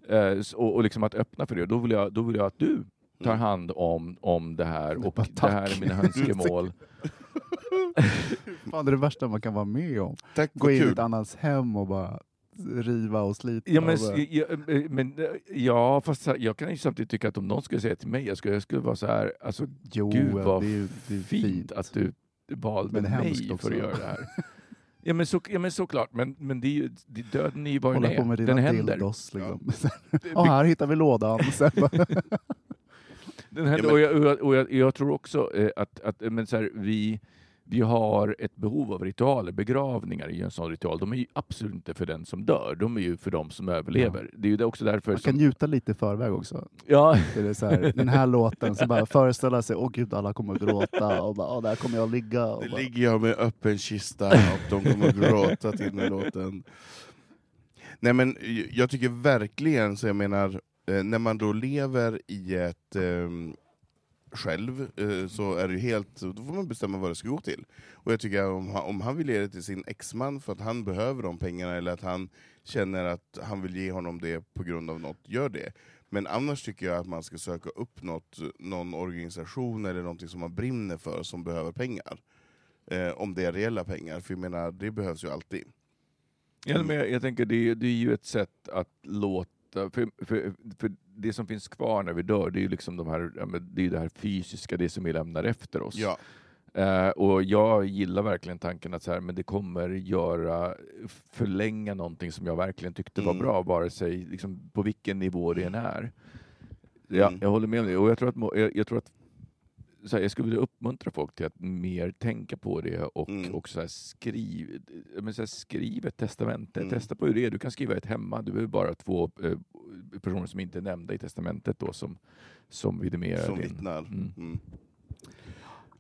[SPEAKER 1] här,
[SPEAKER 3] eh, och, och liksom att öppna för det, då vill jag, då vill jag att du tar
[SPEAKER 1] Mm.
[SPEAKER 3] hand om, om det här, och
[SPEAKER 2] Bara,
[SPEAKER 3] det här är mina önskemål.
[SPEAKER 2] Fan, det är det värsta man kan vara med om.
[SPEAKER 1] Tack,
[SPEAKER 2] Gå in i ett annans hem och bara riva och slita.
[SPEAKER 3] Ja, men,
[SPEAKER 2] och
[SPEAKER 3] ja, eh, men, eh, ja, fast jag kan ju samtidigt tycka att om någon skulle säga till mig, jag skulle, jag skulle vara så här, alltså
[SPEAKER 2] jo,
[SPEAKER 3] gud vad
[SPEAKER 2] det är, det är
[SPEAKER 3] fint,
[SPEAKER 2] fint.
[SPEAKER 3] att du valde
[SPEAKER 2] Men
[SPEAKER 3] mig
[SPEAKER 2] också.
[SPEAKER 3] för att göra det här. Ja men, så, ja, men såklart, men, men det är ju, det, döden är ju vad den
[SPEAKER 2] Hålla på
[SPEAKER 3] är. Den händer.
[SPEAKER 2] dildos. Liksom. Ja, här hittar vi lådan.
[SPEAKER 3] Den händer.
[SPEAKER 1] Ja, men-
[SPEAKER 3] och jag, och jag, och jag, jag tror också eh, att, att eh, men så här, vi, vi har ett behov av ritualer. Begravningar är ju en sån ritual. De är ju absolut inte för den som dör, de är ju för de som överlever. Det är ju också därför
[SPEAKER 2] Man kan
[SPEAKER 3] som...
[SPEAKER 2] njuta lite i förväg också.
[SPEAKER 3] Ja,
[SPEAKER 2] Det är så här, den här låten, så bara föreställa sig, åh gud alla kommer att gråta, och bara, där kommer jag ligga. Och
[SPEAKER 1] Det
[SPEAKER 2] bara,
[SPEAKER 1] ligger jag med öppen kista och de kommer att gråta till den låten. Nej men jag tycker verkligen, så jag menar, Eh, när man då lever i ett ehm, själv, eh, så är det ju helt, då får man bestämma vad det ska gå till. Och jag tycker att om han, om han vill ge det till sin exman för att han behöver de pengarna, eller att han känner att han vill ge honom det på grund av något, gör det. Men annars tycker jag att man ska söka upp något, någon organisation eller någonting som man brinner för, som behöver pengar. Eh, om det är reella pengar, för jag menar, det behövs ju alltid.
[SPEAKER 3] Ja, men jag, jag tänker det, är- det är ju ett sätt att låta, för, för, för det som finns kvar när vi dör, det är ju liksom de här, det, är det här fysiska, det som vi lämnar efter oss.
[SPEAKER 1] Ja.
[SPEAKER 3] Eh, och jag gillar verkligen tanken att så här, men det kommer göra, förlänga någonting som jag verkligen tyckte var
[SPEAKER 1] Mm.
[SPEAKER 3] bra, vare sig liksom, på vilken nivå det än är. Ja,
[SPEAKER 1] Mm.
[SPEAKER 3] Jag håller med om det, och jag tror att, jag, jag tror att så här, jag skulle vilja uppmuntra folk till att mer tänka på det och
[SPEAKER 1] Mm.
[SPEAKER 3] också skriv, men så här, skriv ett testamente.
[SPEAKER 1] Mm.
[SPEAKER 3] Testa på hur det är. Du kan skriva ett hemma. Du behöver bara två eh, personer som inte är nämnda i testamentet då som, som vidimerar
[SPEAKER 1] Som
[SPEAKER 3] din...
[SPEAKER 1] vittnar.
[SPEAKER 3] Mm.
[SPEAKER 1] Mm.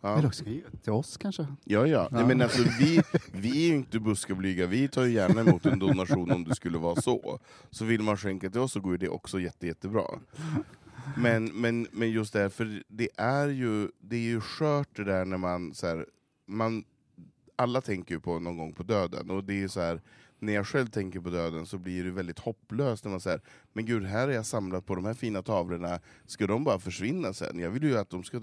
[SPEAKER 2] Eller
[SPEAKER 1] Ja,
[SPEAKER 2] också ge till oss kanske?
[SPEAKER 1] ja. ja. Nej, men alltså, vi, vi är ju inte buskablyga, vi tar ju gärna emot en donation om det skulle vara så. Så vill man skänka till oss så går ju det också jätte, jättebra. Men, men, men just därför, det är ju, det är ju skört det där när man, så här, man... Alla tänker ju på någon gång på döden, och det är så här, när jag själv tänker på döden så blir det väldigt hopplöst när man säger men gud, här är jag samlat på de här fina tavlorna, ska de bara försvinna sen? Jag vill ju att de ska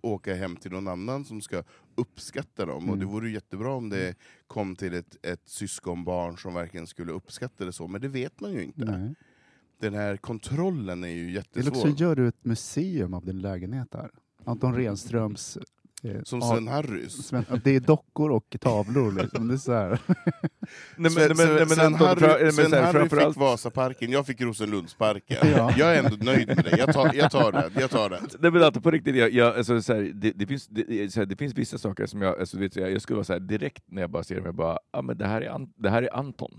[SPEAKER 1] åka hem till någon annan som ska uppskatta dem, och det
[SPEAKER 2] Mm.
[SPEAKER 1] vore jättebra om det kom till ett, ett syskonbarn som verkligen skulle uppskatta det så, men det vet man ju inte.
[SPEAKER 2] Nej.
[SPEAKER 1] Den här kontrollen är ju
[SPEAKER 2] Eller
[SPEAKER 1] jättesvår.
[SPEAKER 2] också gör du ett museum av din lägenhet där. Anton Renströms... Eh,
[SPEAKER 1] Som
[SPEAKER 2] ja,
[SPEAKER 1] Sven Harrys.
[SPEAKER 2] Sven, det är dockor och tavlor. Liksom. Det är så här.
[SPEAKER 3] Nej,
[SPEAKER 1] Sven, Sven, Sven
[SPEAKER 3] Anton,
[SPEAKER 1] Harry,
[SPEAKER 3] fra- men
[SPEAKER 1] Sven
[SPEAKER 3] så
[SPEAKER 1] Harry
[SPEAKER 3] framförallt-
[SPEAKER 1] fick Vasaparken, jag fick Rosenlundsparken.
[SPEAKER 2] Ja.
[SPEAKER 1] Jag är ändå nöjd med det, jag tar, jag tar det. Jag tar det.
[SPEAKER 3] Nej men alltså på riktigt, jag, jag, alltså, så här, det, det, finns, det, så här, det finns vissa saker som jag, alltså, vet, jag, jag skulle vara så här, direkt när jag bara ser dem, jag bara, ah, men det, här är An, det här är Anton.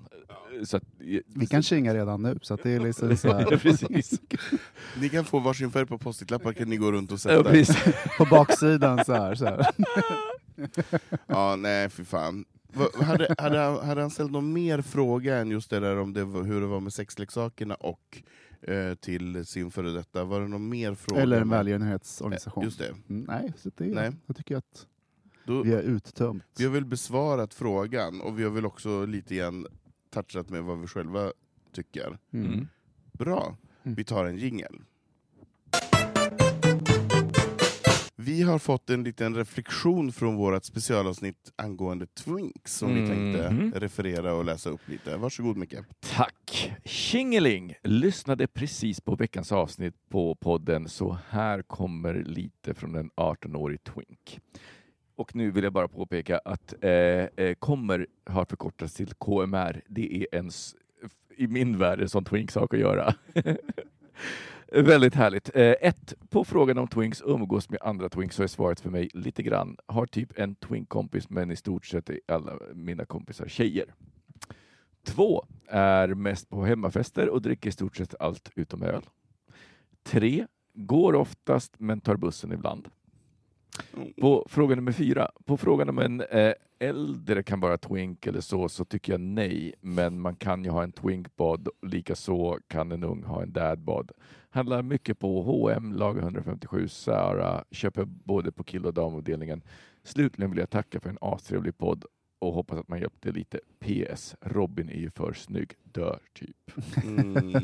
[SPEAKER 3] Så att,
[SPEAKER 2] Vi kan kinga redan nu, så att det är liksom så här.
[SPEAKER 3] precis.
[SPEAKER 1] Ni kan få varsin färg på postitlappar, kan ni gå runt och
[SPEAKER 3] Ja,
[SPEAKER 1] sätta.
[SPEAKER 3] precis.
[SPEAKER 2] På baksidan så här. Så här.
[SPEAKER 1] Ja, nej för fan. Hade, hade, han, hade han ställt någon mer fråga än just det där om det hur det var med sexleksakerna och eh, till sin före detta? Var det någon mer fråga?
[SPEAKER 2] Eller en välgörenhetsorganisation.
[SPEAKER 1] Just det.
[SPEAKER 2] Mm, nej, så det är,
[SPEAKER 1] Nej.
[SPEAKER 2] jag tycker att
[SPEAKER 1] Då,
[SPEAKER 2] vi har uttömt.
[SPEAKER 1] vi har väl besvarat frågan, och vi har väl också lite grann touchat med vad vi själva tycker.
[SPEAKER 2] Mm.
[SPEAKER 3] Mm.
[SPEAKER 1] Bra,
[SPEAKER 2] Mm.
[SPEAKER 1] vi tar en jingel. Vi har fått en liten reflektion från vårt specialavsnitt angående Twinks som vi tänkte
[SPEAKER 3] Mhm.
[SPEAKER 1] referera och läsa upp lite. Varsågod Micke.
[SPEAKER 3] Tack! Tjingeling! Lyssnade precis på veckans avsnitt på podden, så här kommer lite från en 18-årig twink. Och nu vill jag bara påpeka att eh, eh kommer har förkortats till KMR. Det är en, i min värld, en sån twink-sak att göra. Väldigt härligt. Eh, ett, på frågan om twinks umgås med andra twinks så är svaret för mig lite grann. Har typ en twink-kompis men i stort sett är alla mina kompisar tjejer. Två, är mest på hemmafester och dricker i stort sett allt utom öl. Tre, går oftast men tar bussen ibland. På fråga nummer fyra, på frågan om en eh, äldre kan vara twink eller så, så tycker jag nej. Men man kan ju ha en twinkbod, likaså kan en ung ha en dadbod. Handlar mycket på H&M, lager 157, Sara, köper både på kill och damavdelningen. Slutligen vill jag tacka för en astrevlig podd och hoppas att man hjälpte lite. PS. Robin är ju för snygg. Dör, typ.
[SPEAKER 1] Mm.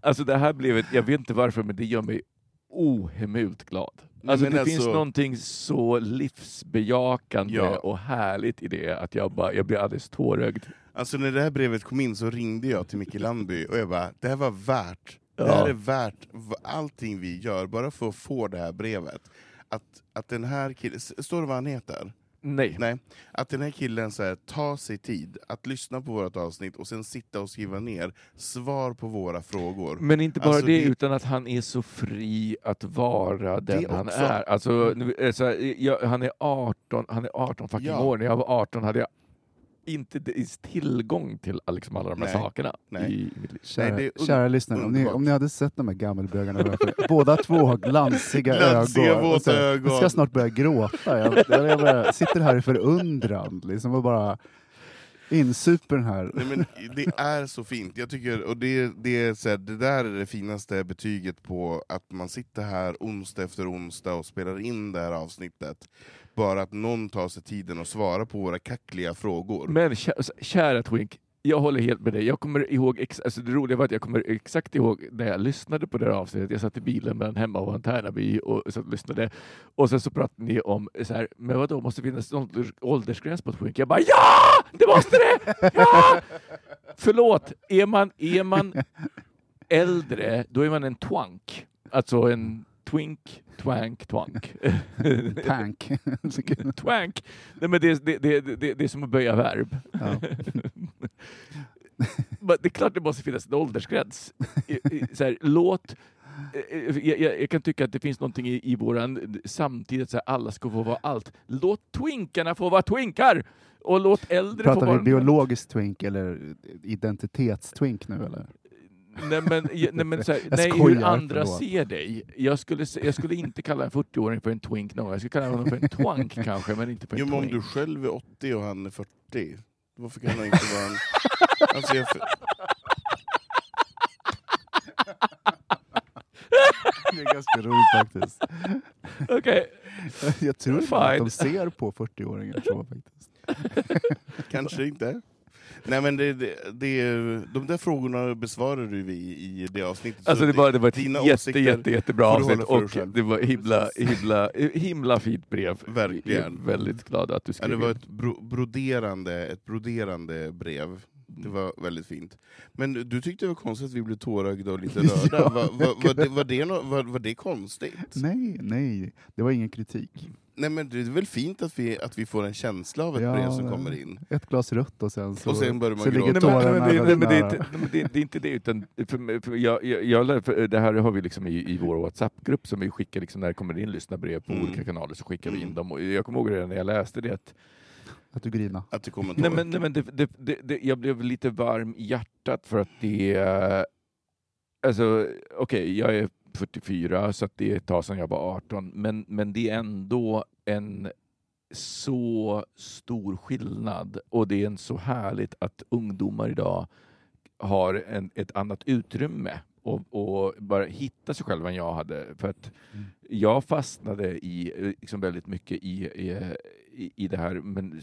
[SPEAKER 3] Alltså det här blev ett, jag vet inte varför, men det gör mig ohemult glad. Alltså det
[SPEAKER 1] alltså-
[SPEAKER 3] finns någonting så livsbejakande
[SPEAKER 1] Ja.
[SPEAKER 3] och härligt i det att jag, bara, jag blir alldeles tårögd.
[SPEAKER 1] Alltså när det här brevet kom in så ringde jag till Micke Landby och jag bara, det här var värt, det
[SPEAKER 3] Ja.
[SPEAKER 1] här är värt allting vi gör, bara för att få det här brevet. Att, att den här killen, står det vad han heter?
[SPEAKER 3] Nej.
[SPEAKER 1] Nej, att den här killen så här, tar sig tid att lyssna på vårt avsnitt och sen sitta och skriva ner svar på våra frågor.
[SPEAKER 3] Men inte bara
[SPEAKER 1] Alltså,
[SPEAKER 3] det,
[SPEAKER 1] det-
[SPEAKER 3] utan att han är så fri att vara den han
[SPEAKER 1] också.
[SPEAKER 3] är. Alltså, nu, eh, så här, jag, han är 18, han är 18 fucking
[SPEAKER 1] Ja.
[SPEAKER 3] år. När jag var 18 hade jag inte ens tillgång till liksom alla de här
[SPEAKER 1] Nej.
[SPEAKER 3] sakerna
[SPEAKER 1] Nej.
[SPEAKER 3] i mitt liv.
[SPEAKER 2] Kära,
[SPEAKER 1] un-
[SPEAKER 2] kära lyssnare, om ni, om ni hade sett de här gammelbögarna båda två har glansiga,
[SPEAKER 1] Glansiga,
[SPEAKER 2] ögon. så
[SPEAKER 1] ögon.
[SPEAKER 2] Jag ska snart börja gråta. Jag, jag, jag bara, sitter här i förundran liksom, och bara insuper den här.
[SPEAKER 1] Nej, men det är så fint. Jag tycker, och det, det, är så här, det där är det finaste betyget på att man sitter här onsdag efter onsdag och spelar in det här avsnittet. Bara att någon tar sig tiden att svara på våra kackliga frågor.
[SPEAKER 3] Men kära Twink, jag håller helt med dig. Jag kommer ihåg, ex- alltså det roliga var att jag kommer exakt ihåg när jag lyssnade på det här avsnittet. Jag satt i bilen mellan hemma och Tärnaby och satt och lyssnade. Och sen så pratade ni om, så här, men vadå, måste det finnas någon åldersgräns på Twink? Jag bara ja! Det måste det! Ja! Förlåt, är man, är man äldre, då är man en twank. Alltså en twink, twank, twank.
[SPEAKER 2] Tank.
[SPEAKER 3] twank! Nej, men det, det, det, det, det är som att böja verb.
[SPEAKER 2] ja.
[SPEAKER 3] Men det är klart det måste finnas en åldersgräns. Så här, låt... eh, Jag, jag, jag kan tycka att det finns någonting i, i våran samtid att så här, alla ska få vara allt. Låt twinkarna få vara twinkar! Och låt äldre få
[SPEAKER 2] Pratar
[SPEAKER 3] vara...
[SPEAKER 2] vi biologisk twink eller identitetstwink nu eller?
[SPEAKER 3] Nej men, nej, men så här, nej,
[SPEAKER 2] skojar,
[SPEAKER 3] hur andra
[SPEAKER 2] förlåt.
[SPEAKER 3] ser dig. Jag skulle, jag skulle inte kalla en 40-åring för en twink någon. Jag skulle kalla honom för en twank kanske, men inte för en
[SPEAKER 1] Jo, men om
[SPEAKER 3] twink.
[SPEAKER 1] du själv är 80 och han är 40, varför kan han inte vara en... Alltså jag,
[SPEAKER 2] Det är ganska roligt faktiskt.
[SPEAKER 3] Okej,
[SPEAKER 2] Jag tror inte att de ser på 40-åringar så faktiskt.
[SPEAKER 1] kanske inte. Nej men det, det, det, de där frågorna besvarade vi i det avsnittet. så
[SPEAKER 3] Alltså det var, det var ett jätte,
[SPEAKER 1] åsikter
[SPEAKER 3] jätte, jättebra avsnitt och det var himla, himla, himla fint brev.
[SPEAKER 1] Verkligen.
[SPEAKER 3] Väldigt glad att du
[SPEAKER 1] Ja,
[SPEAKER 3] skrev
[SPEAKER 1] det var ett bro, broderande, ett broderande brev. Det var väldigt fint. Men du tyckte det var konstigt att vi blev tårögda och lite rörda.
[SPEAKER 2] Ja.
[SPEAKER 1] var, var, var, det, var, det var, var det konstigt?
[SPEAKER 2] Nej, nej, det var ingen kritik.
[SPEAKER 1] Nej men det är väl fint att vi, att vi får en känsla av ett
[SPEAKER 2] Ja,
[SPEAKER 1] brev som kommer in.
[SPEAKER 2] Ett glas rött och sen så,
[SPEAKER 1] Och sen börjar man
[SPEAKER 2] så ligger
[SPEAKER 1] gråta.
[SPEAKER 3] Nej, men,
[SPEAKER 2] tårarna
[SPEAKER 3] nej, men, nej, men det, det, det är inte det, utan för, för jag, jag, för det här har vi liksom i, i vår WhatsApp-grupp som vi skickar liksom när det kommer in lyssnarbrev på
[SPEAKER 1] Mm.
[SPEAKER 3] olika kanaler så skickar vi in
[SPEAKER 1] Mm.
[SPEAKER 3] dem. Och jag kommer ihåg redan när jag läste det att
[SPEAKER 2] Att du grina.
[SPEAKER 1] Att det kommer
[SPEAKER 3] nej, men, nej, men det, det, det, det, jag blev lite varm i hjärtat för att det är... Alltså, okej, jag är 44 så det är ett tag sedan jag var 18, men, men det är ändå en så stor skillnad och det är en så härligt att ungdomar idag har en, ett annat utrymme och, och bara hitta sig själva än jag hade. För att
[SPEAKER 2] Mm.
[SPEAKER 3] jag fastnade i, eh, liksom väldigt mycket i, i, i, det här, men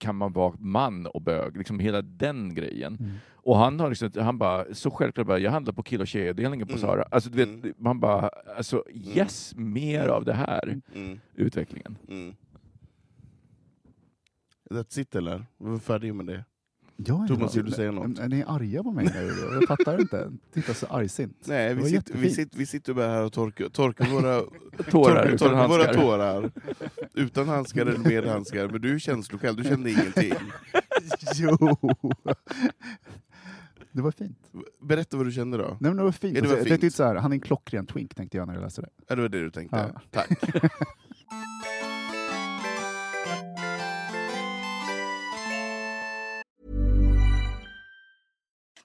[SPEAKER 3] kan man vara man och bög? Liksom hela den grejen.
[SPEAKER 2] Mm.
[SPEAKER 3] Och han har liksom, han bara, så självklart bara, jag handlar på kill och tjejavdelningen på
[SPEAKER 1] Mm.
[SPEAKER 3] Sara. Alltså du vet,
[SPEAKER 1] Mm.
[SPEAKER 3] man bara, alltså yes, mer av det här,
[SPEAKER 1] Mm,
[SPEAKER 3] utvecklingen.
[SPEAKER 1] mm. That's it eller? Vi färdiga med det?
[SPEAKER 2] Jag är
[SPEAKER 1] Thomas, vill du säga något?
[SPEAKER 2] Är ni arga på mig nu? Jag fattar inte. Titta så argsint.
[SPEAKER 1] Nej, vi sitter, vi, sitter, vi sitter bara här och torkar, torkar våra
[SPEAKER 3] Tårar
[SPEAKER 1] torkar,
[SPEAKER 3] utan
[SPEAKER 1] torkar våra tårar. Utan handskar eller med handskar. Men du är känslokall, du kände ingenting.
[SPEAKER 2] Jo! Det var fint.
[SPEAKER 1] Berätta vad du kände då.
[SPEAKER 2] Nej, men det var fint.
[SPEAKER 1] Ja, det var
[SPEAKER 2] jag
[SPEAKER 1] fint.
[SPEAKER 2] tänkte så här, han är en klockren twink, tänkte jag när jag läste det.
[SPEAKER 1] Ja, det var det du tänkte.
[SPEAKER 2] Ja.
[SPEAKER 1] Tack.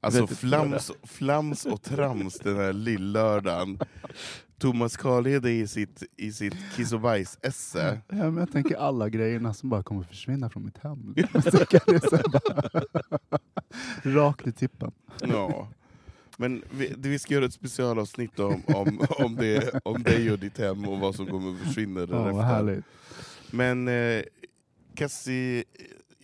[SPEAKER 1] Alltså flams, flams och trams den här lillördagen. Thomas Carlede i sitt, i sitt kiss och bajs-esse.
[SPEAKER 2] Ja, men jag tänker alla grejerna som bara kommer försvinna från mitt hem. Rakt i tippen.
[SPEAKER 1] Ja. Men vi, vi ska göra ett specialavsnitt om, om, om, det, om dig och ditt hem och vad som kommer att försvinna därefter.
[SPEAKER 2] vad härligt.
[SPEAKER 1] Men eh, Cassie,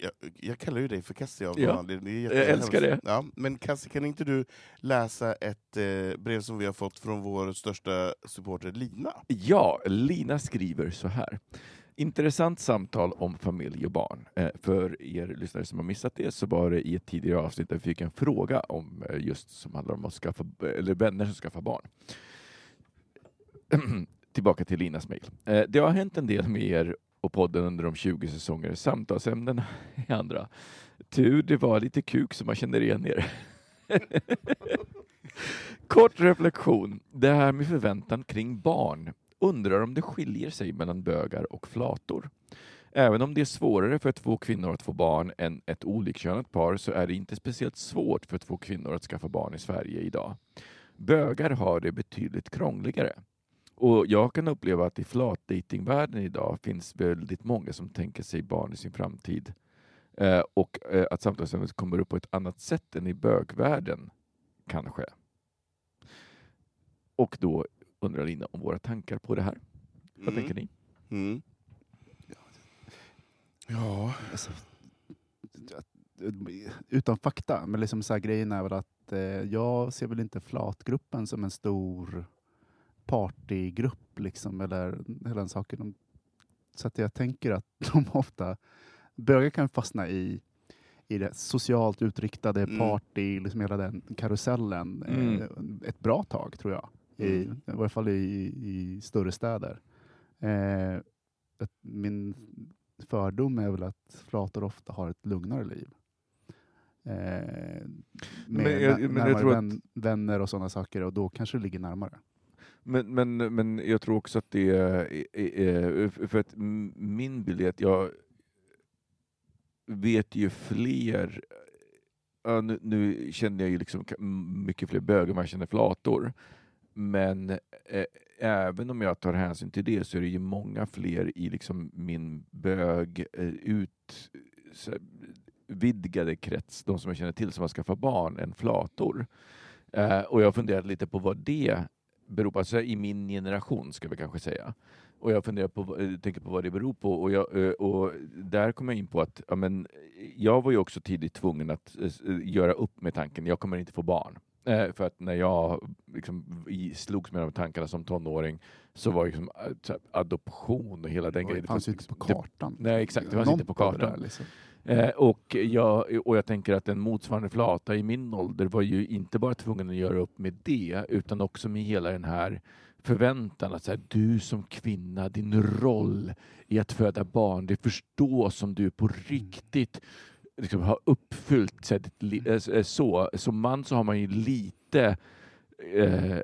[SPEAKER 1] jag, jag kallar ju dig för Cassie av
[SPEAKER 3] Ja.
[SPEAKER 1] Det
[SPEAKER 3] jag älskar det.
[SPEAKER 1] Ja, men Cassie, kan inte du läsa ett eh, brev som vi har fått från vår största supporter Lina?
[SPEAKER 3] Ja, Lina skriver så här. Intressant samtal om familj och barn. Eh, För er lyssnare som har missat det så var det i ett tidigare avsnitt där vi fick en fråga om eh, just som handlar om att skaffa, eller vänner som skaffar barn. Tillbaka till Linas mejl. Eh, Det har hänt en del med er och podden under de 20 säsonger. Samtalsämnen i andra. Tur det var lite kuk som man känner igen er. Kort reflektion. Det här med förväntan kring barn. Undrar om det skiljer sig mellan bögar och flator. Även om det är svårare för två kvinnor att få barn än ett olikkönat par så är det inte speciellt svårt för två kvinnor att skaffa barn i Sverige idag. Bögar har det betydligt krångligare. Och jag kan uppleva att i flatdatingvärlden idag finns väldigt många som tänker sig barn i sin framtid. Eh, och eh, att samtalsämnet kommer upp på ett annat sätt än i bögvärlden, kanske. Och då undrar Lina om våra tankar på det här. Vad
[SPEAKER 1] Mm.
[SPEAKER 3] tänker ni?
[SPEAKER 1] Mm. Ja,
[SPEAKER 2] Alltså, utan fakta, men liksom så här, grejen är väl att eh, jag ser väl inte flatgruppen som en stor partygrupp, liksom, eller hela den saken. De- Så att jag tänker att de ofta, bögar kan fastna i, i det socialt utriktade
[SPEAKER 1] Mm.
[SPEAKER 2] party, liksom hela den karusellen,
[SPEAKER 3] Mm.
[SPEAKER 2] eh, ett bra tag tror jag. I,
[SPEAKER 1] Mm.
[SPEAKER 2] I varje fall i, i större städer. Eh, min fördom är väl att flator ofta har ett lugnare liv. Eh, med
[SPEAKER 3] Men jag- men jag tror att-
[SPEAKER 2] vän, vänner och sådana saker och då kanske det ligger närmare.
[SPEAKER 3] Men, men, men jag tror också att det är, för att min bild är att jag vet ju fler, nu, nu känner jag ju liksom mycket fler bögar än vad jag känner flator. Men eh, även om jag tar hänsyn till det så är det ju många fler i liksom min bög eh, ut så, här, vidgade krets, de som jag känner till som har skaffat barn, än flator. Eh, och jag har funderat lite på vad det beror på, alltså i min generation ska vi kanske säga. Och jag funderar på, vad- tänker på vad det beror på och, jag, eh, och där kom jag in på att ja, men, jag var ju också tidigt tvungen att eh, göra upp med tanken, jag kommer inte få barn. Eh, för att när jag liksom, i, slogs med de tankarna som tonåring så var liksom, eh, så adoption och hela den
[SPEAKER 2] Det
[SPEAKER 3] grejen.
[SPEAKER 2] fanns ju inte på
[SPEAKER 3] det-
[SPEAKER 2] kartan.
[SPEAKER 3] nej, exakt, det fanns inte på
[SPEAKER 2] det
[SPEAKER 3] kartan.
[SPEAKER 2] där, liksom.
[SPEAKER 3] Eh, och, jag, och jag tänker att en motsvarande flata i min ålder var ju inte bara tvungen att göra upp med det, utan också med hela den här förväntan att så här, du som kvinna, din roll i att föda barn, det förstås som du på riktigt liksom, har uppfyllt så, eh, eh, så. Som man så har man ju lite eh,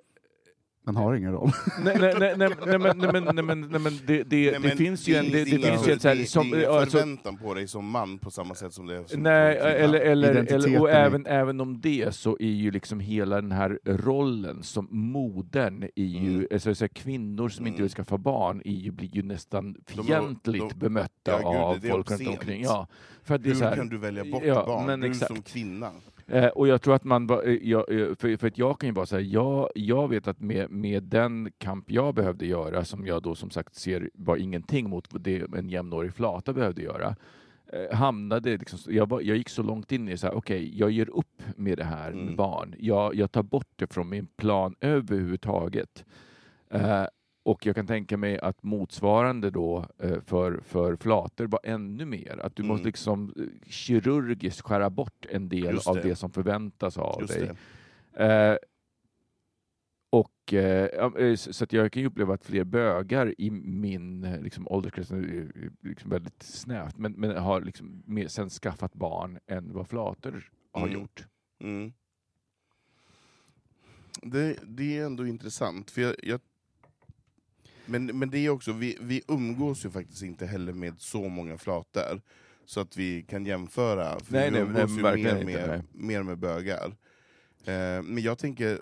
[SPEAKER 2] den har ingen roll.
[SPEAKER 3] Nej, nej, nej, nej, nej, men, nej, men, nej, men, nej, men det, det,
[SPEAKER 1] Nej,
[SPEAKER 3] det
[SPEAKER 1] men
[SPEAKER 3] finns ju en... Det, det finns ju en så här,
[SPEAKER 1] det-
[SPEAKER 3] som,
[SPEAKER 1] det är ingen
[SPEAKER 3] alltså,
[SPEAKER 1] förväntan på dig som man på samma sätt som det är som
[SPEAKER 3] Nej, eller, eller, eller, och även, även om det så är ju liksom hela den här rollen som modern är ju,
[SPEAKER 1] Mm.
[SPEAKER 3] alltså, så här, kvinnor som inte
[SPEAKER 1] Mm.
[SPEAKER 3] vill skaffa barn är ju, blir ju nästan
[SPEAKER 1] De
[SPEAKER 3] fientligt
[SPEAKER 1] de-
[SPEAKER 3] bemötta
[SPEAKER 1] Ja, gud,
[SPEAKER 3] av folk runt omkring. Ja, för att det är
[SPEAKER 1] Hur
[SPEAKER 3] så här,
[SPEAKER 1] kan du välja bort
[SPEAKER 3] ja,
[SPEAKER 1] barn?
[SPEAKER 3] men
[SPEAKER 1] du
[SPEAKER 3] exakt.
[SPEAKER 1] som kvinna.
[SPEAKER 3] Eh, och jag tror att man, eh, jag, eh, för, för att jag kan ju så här, jag, jag vet att med, med den kamp jag behövde göra, som jag då som sagt ser var ingenting mot det en jämnårig flata behövde göra, eh, hamnade liksom, jag, var, jag gick så långt in i så här, okej, jag ger upp med det här med
[SPEAKER 1] Mm.
[SPEAKER 3] barn. Jag, jag tar bort det från min plan överhuvudtaget. Eh, och jag kan tänka mig att motsvarande då eh, för, för flator var ännu mer. Att du
[SPEAKER 1] Mm.
[SPEAKER 3] måste liksom eh, kirurgiskt skära bort en del
[SPEAKER 1] Just
[SPEAKER 3] av
[SPEAKER 1] det.
[SPEAKER 3] det som förväntas av
[SPEAKER 1] Just
[SPEAKER 3] dig. Eh, och eh, eh, så att jag kan ju uppleva att fler bögar i min liksom, ålderskrets, är liksom väldigt snävt, men, men har liksom mer, sen skaffat barn än vad flator har
[SPEAKER 1] Mm.
[SPEAKER 3] gjort.
[SPEAKER 1] Mm. Det, det är ändå intressant, för jag, jag men, men det är också, vi, vi umgås ju faktiskt inte heller med så många flator, så att vi kan jämföra. För
[SPEAKER 3] Nej,
[SPEAKER 1] vi
[SPEAKER 3] nej,
[SPEAKER 1] umgås
[SPEAKER 3] nej,
[SPEAKER 1] ju mer,
[SPEAKER 3] inte,
[SPEAKER 1] med, mer med bögar. Eh, men jag tänker,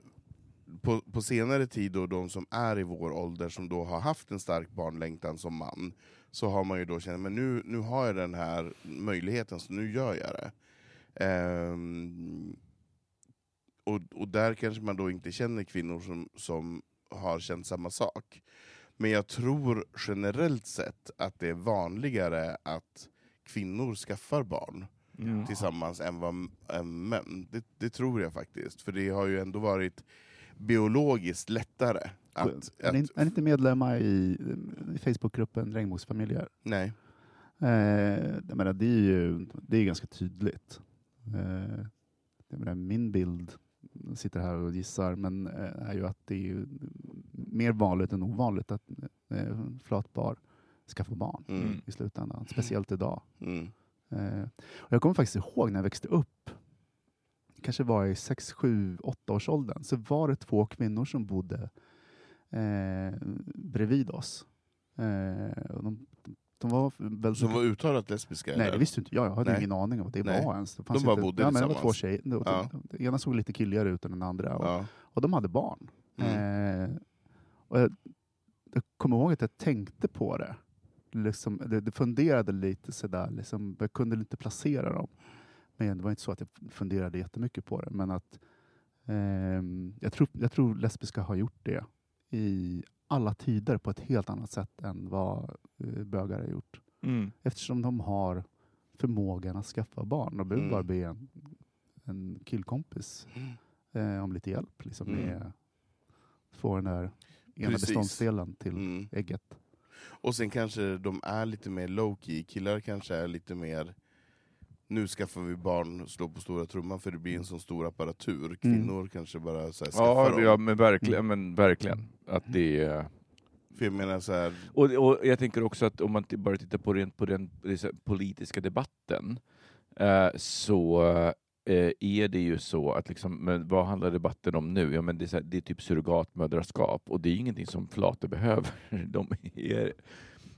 [SPEAKER 1] på, på senare tid, då, de som är i vår ålder, som då har haft en stark barnlängtan som man, så har man ju då känt men nu, nu har jag den här möjligheten, så nu gör jag det. Ehm, och, och där kanske man då inte känner kvinnor som, som har känt samma sak. Men jag tror generellt sett att det är vanligare att kvinnor skaffar barn
[SPEAKER 3] Mm.
[SPEAKER 1] tillsammans än, vad, än män. Det, det tror jag faktiskt, för det har ju ändå varit biologiskt lättare. Att,
[SPEAKER 2] är, ni, är ni inte medlemmar i, i Facebookgruppen Regnbågsfamiljer?
[SPEAKER 1] nej.
[SPEAKER 2] Eh, jag menar, det är ju det är ganska tydligt. Eh, jag menar, min bild, sitter här och gissar, men eh, är ju att det är ju mer vanligt än ovanligt att eh, flatbar skaffar barn
[SPEAKER 1] Mm.
[SPEAKER 2] i slutändan, speciellt idag.
[SPEAKER 1] Mm.
[SPEAKER 2] Eh, och jag kommer faktiskt ihåg när jag växte upp, kanske var i 6, 7, 8 års åldern, så var det två kvinnor som bodde eh, bredvid oss. Eh, och de, de var väldigt...
[SPEAKER 1] Som var uttalat lesbiska?
[SPEAKER 2] Nej,
[SPEAKER 1] eller?
[SPEAKER 2] det visste inte jag. Jag hade
[SPEAKER 1] Nej.
[SPEAKER 2] ingen aning om vad det
[SPEAKER 1] Nej.
[SPEAKER 2] var ens. Det
[SPEAKER 1] De bara
[SPEAKER 2] inte,
[SPEAKER 1] bodde
[SPEAKER 2] ja, men Det var två tjejer. De,
[SPEAKER 1] Ja.
[SPEAKER 2] de, den ena såg lite killigare ut än den andra. Och,
[SPEAKER 1] Ja.
[SPEAKER 2] och de hade barn.
[SPEAKER 1] Mm.
[SPEAKER 2] Eh, och jag, jag kommer ihåg att jag tänkte på det. Liksom, det, det funderade lite sådär, liksom, jag kunde inte placera dem. Men det var inte så att jag funderade jättemycket på det. Men att ehm, jag, tror, jag tror lesbiska har gjort det i alla tider på ett helt annat sätt än vad eh, bögar har gjort.
[SPEAKER 3] Mm.
[SPEAKER 2] Eftersom de har förmågan att skaffa barn. De behöver
[SPEAKER 1] Mm.
[SPEAKER 2] bara be en, en killkompis eh, om lite hjälp. Liksom,
[SPEAKER 1] Mm.
[SPEAKER 2] med få den där ena
[SPEAKER 1] Precis.
[SPEAKER 2] beståndsdelen till
[SPEAKER 1] Mm.
[SPEAKER 2] ägget.
[SPEAKER 1] Och sen kanske de är lite mer low-key, killar kanske är lite mer nu skaffar vi barn och slår på stora trumman för det blir en sån stor apparatur. Kvinnor kanske bara så här skaffar
[SPEAKER 3] Ja,
[SPEAKER 1] dem.
[SPEAKER 3] ja, men verkligen. Men verkligen. Att det är...
[SPEAKER 1] Menar så här,
[SPEAKER 3] Och, och jag tänker också att om man bara tittar på, rent på den politiska debatten eh, så eh, är det ju så att liksom, men vad handlar debatten om nu? Ja, men det, är här, det är typ surrogatmödraskap och det är ingenting som flator behöver. De är,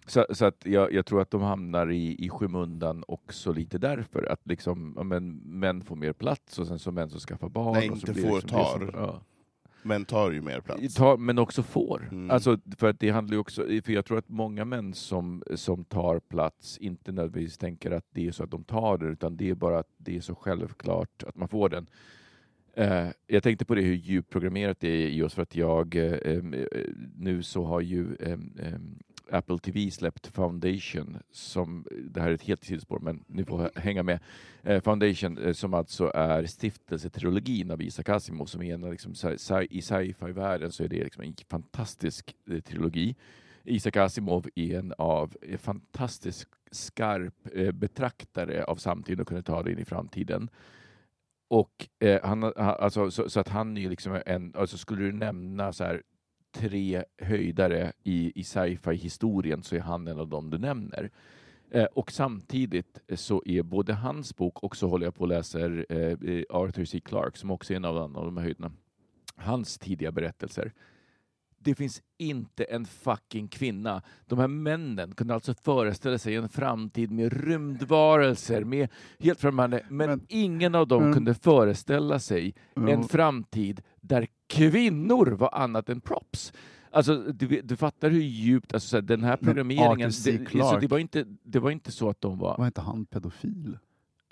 [SPEAKER 3] så, så att jag, jag tror att de hamnar i, i skymundan också lite därför att liksom, men, män får mer plats och sen så män som skaffar barn.
[SPEAKER 1] Nej,
[SPEAKER 3] och så
[SPEAKER 1] inte
[SPEAKER 3] blir
[SPEAKER 1] får,
[SPEAKER 3] liksom det som-
[SPEAKER 1] tar.
[SPEAKER 3] ja.
[SPEAKER 1] Män tar ju mer plats.
[SPEAKER 3] Ta, men också får.
[SPEAKER 1] Mm.
[SPEAKER 3] Alltså, för att det handlar ju också, för jag tror att många män som, som tar plats inte nödvändigtvis tänker att det är så att de tar det, utan det är bara att det är så självklart att man får den. Eh, jag tänkte på det hur djupprogrammerat det är i oss, för att jag eh, eh, nu så har ju em, em, Apple TV släppt Foundation, som, det här är ett helt sidospår, men ni får hänga med. Eh, Foundation eh, som alltså är stiftelsetrilogin av Isaac Asimov som är en liksom, sci- sci- i sci-fi-världen så är det liksom en fantastisk eh, trilogi. Isaac Asimov är en av eh, fantastiskt skarp eh, betraktare av samtiden och kunde ta det in i framtiden. Och eh, han, alltså, så, så att han är liksom en, alltså skulle du nämna så här tre höjdare i, i sci-fi-historien så är han en av dem du nämner. Eh, och samtidigt eh, så är både hans bok och så håller jag på och läser eh, eh, Arthur C. Clarke som också är en av, de- av de här höjderna. Hans tidiga berättelser det finns inte en fucking kvinna. De här männen kunde alltså föreställa sig en framtid med rymdvarelser, med helt främmande, men,
[SPEAKER 2] Men-
[SPEAKER 3] ingen av dem
[SPEAKER 2] men-
[SPEAKER 3] kunde föreställa sig
[SPEAKER 2] Men-
[SPEAKER 3] en framtid där kvinnor var annat än props. Alltså, du, du fattar hur djupt, alltså, den här programmeringen, det, så
[SPEAKER 2] Clarke-
[SPEAKER 3] det, var inte, det var inte så att de var
[SPEAKER 2] Var inte han pedofil?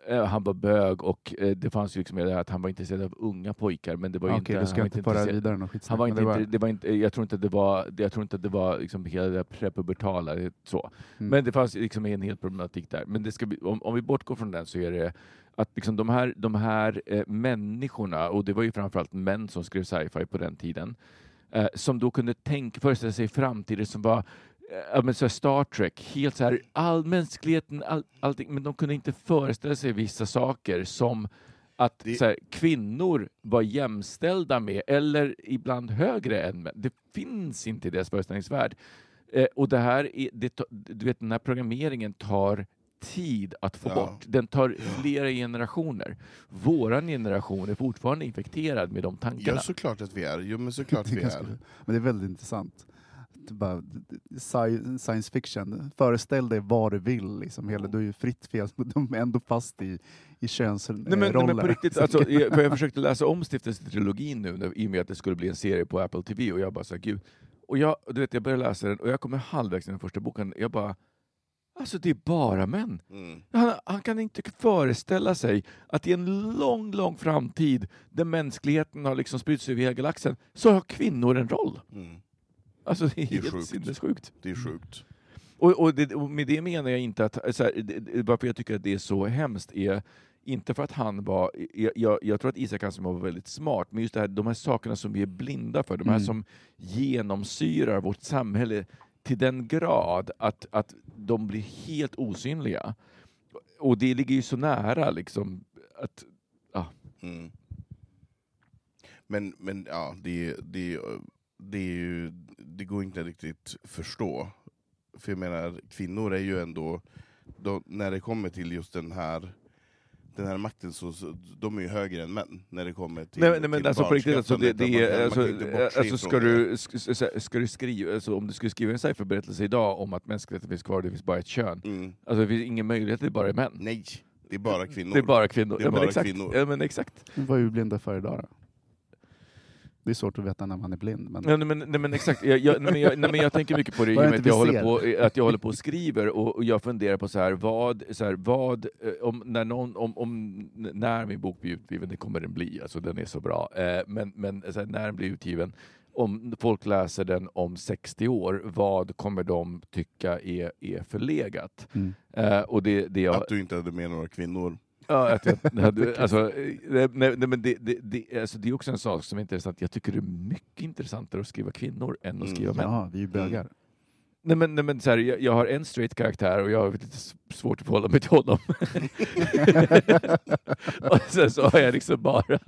[SPEAKER 3] Eh, han var bög och eh, det fanns ju liksom det här att han var intresserad av unga pojkar men det var ju
[SPEAKER 2] Okej,
[SPEAKER 3] inte...
[SPEAKER 2] ska jag inte föra vidare något skitsnack.
[SPEAKER 3] Han var inte,
[SPEAKER 2] det var-
[SPEAKER 3] det var inte, jag tror inte det var, jag tror inte att det var liksom hela det prepubertala så.
[SPEAKER 2] Mm.
[SPEAKER 3] Men det fanns liksom en hel problematik där. Men det ska om, om vi bortgår från den så är det att liksom de här, de här eh, människorna, och det var ju framförallt män som skrev sci-fi på den tiden, eh, som då kunde tänka, föreställa sig framtiden som var eh, ja, men så Star Trek, helt så här, all mänskligheten, all, allting, men de kunde inte föreställa sig vissa saker som att
[SPEAKER 1] Det-
[SPEAKER 3] så här, kvinnor var jämställda med, eller ibland högre än män. Det finns inte i deras föreställningsvärld. Eh, och det här är, det, du vet, den här programmeringen tar tid att få
[SPEAKER 1] Ja.
[SPEAKER 3] bort. Den tar flera generationer. Våran generation är fortfarande infekterad med de tankarna.
[SPEAKER 1] Ja, såklart att vi är. Jo, men såklart vi är.
[SPEAKER 2] Men det är väldigt intressant. Bara, sci- science fiction, föreställ dig vad du vill. Liksom, hela, du är ju fritt fel, men de är ändå fast i, i könsroller.
[SPEAKER 3] Nej men, nej, men på riktigt, alltså, jag, jag försökte läsa om stiftelsetrilogin nu när- i och med att det skulle bli en serie på Apple TV och jag bara här, gud. Och jag, du vet, jag började läsa den och jag kommer halvvägs i den första boken, jag bara, alltså det är bara män.
[SPEAKER 1] Mm.
[SPEAKER 3] Han, han kan inte föreställa sig att i en lång, lång framtid där mänskligheten har liksom spritt sig över hela galaxen så har kvinnor en roll.
[SPEAKER 1] Mm.
[SPEAKER 3] Alltså det är,
[SPEAKER 1] Det är
[SPEAKER 3] helt
[SPEAKER 1] sjukt.
[SPEAKER 3] sinnessjukt.
[SPEAKER 1] Det är sjukt.
[SPEAKER 3] Och, och, det, och med det menar jag inte att, så här, det, varför jag tycker att det är så hemskt är inte för att han var, jag, jag, jag tror att Isak Asimov var väldigt smart, men just det här, de här sakerna som vi är blinda för, de här
[SPEAKER 2] Mm.
[SPEAKER 3] som genomsyrar vårt samhälle till den grad att, att de blir helt osynliga. Och det ligger ju så nära liksom att
[SPEAKER 1] Mm. Men, men ja, det, det, det, är ju, det går inte riktigt förstå. För jag menar, kvinnor är ju ändå, de, när det kommer till just den här den här makten, så, så de är ju högre än män när det kommer till,
[SPEAKER 3] Nej, nej men
[SPEAKER 1] till
[SPEAKER 3] alltså på riktigt, alltså, det, det är, alltså, alltså ska, du, ska, ska- du skriva, alltså, om du skulle skriva en sci-fi-berättelse idag om att mänskligheten finns kvar, det finns bara ett kön.
[SPEAKER 1] Mm.
[SPEAKER 3] Alltså det finns ingen möjlighet, det är bara män.
[SPEAKER 1] Nej, det är bara kvinnor.
[SPEAKER 3] Det är bara kvinnor.
[SPEAKER 1] Det är
[SPEAKER 3] ja, men
[SPEAKER 1] bara
[SPEAKER 3] exakt.
[SPEAKER 1] kvinnor.
[SPEAKER 3] Ja, men exakt.
[SPEAKER 2] Vad är vi blinda för idag då? Det är svårt att veta när man är blind. Men...
[SPEAKER 3] Nej, men, nej, men exakt. Jag, jag, nej, men jag, nej, men jag tänker mycket på det i och med att jag, håller på, att jag håller på och skriver och, och jag funderar på så här, vad, så här, vad eh, om, när, någon, om, om, när min bok blir utgiven, det kommer den bli, alltså den är så bra, eh, men, men så här, när den blir utgiven, om folk läser den om 60 år, vad kommer de tycka är, är förlegat?
[SPEAKER 2] Mm.
[SPEAKER 3] Eh, och det, det jag,
[SPEAKER 1] Att du inte hade med några kvinnor.
[SPEAKER 3] Ja, att jag hade, alltså, eh, nej, nej, men det, det, det, alltså, det är också en sak som är intressant. Jag tycker det är mycket intressantare att skriva kvinnor än att
[SPEAKER 1] Mm.
[SPEAKER 3] skriva män.
[SPEAKER 2] Ja, vi är ju bögar.
[SPEAKER 3] Nej, men, nej, men, så här, jag, jag har en straight karaktär och jag har lite svårt att förhålla mig till honom. och sen så har jag liksom bara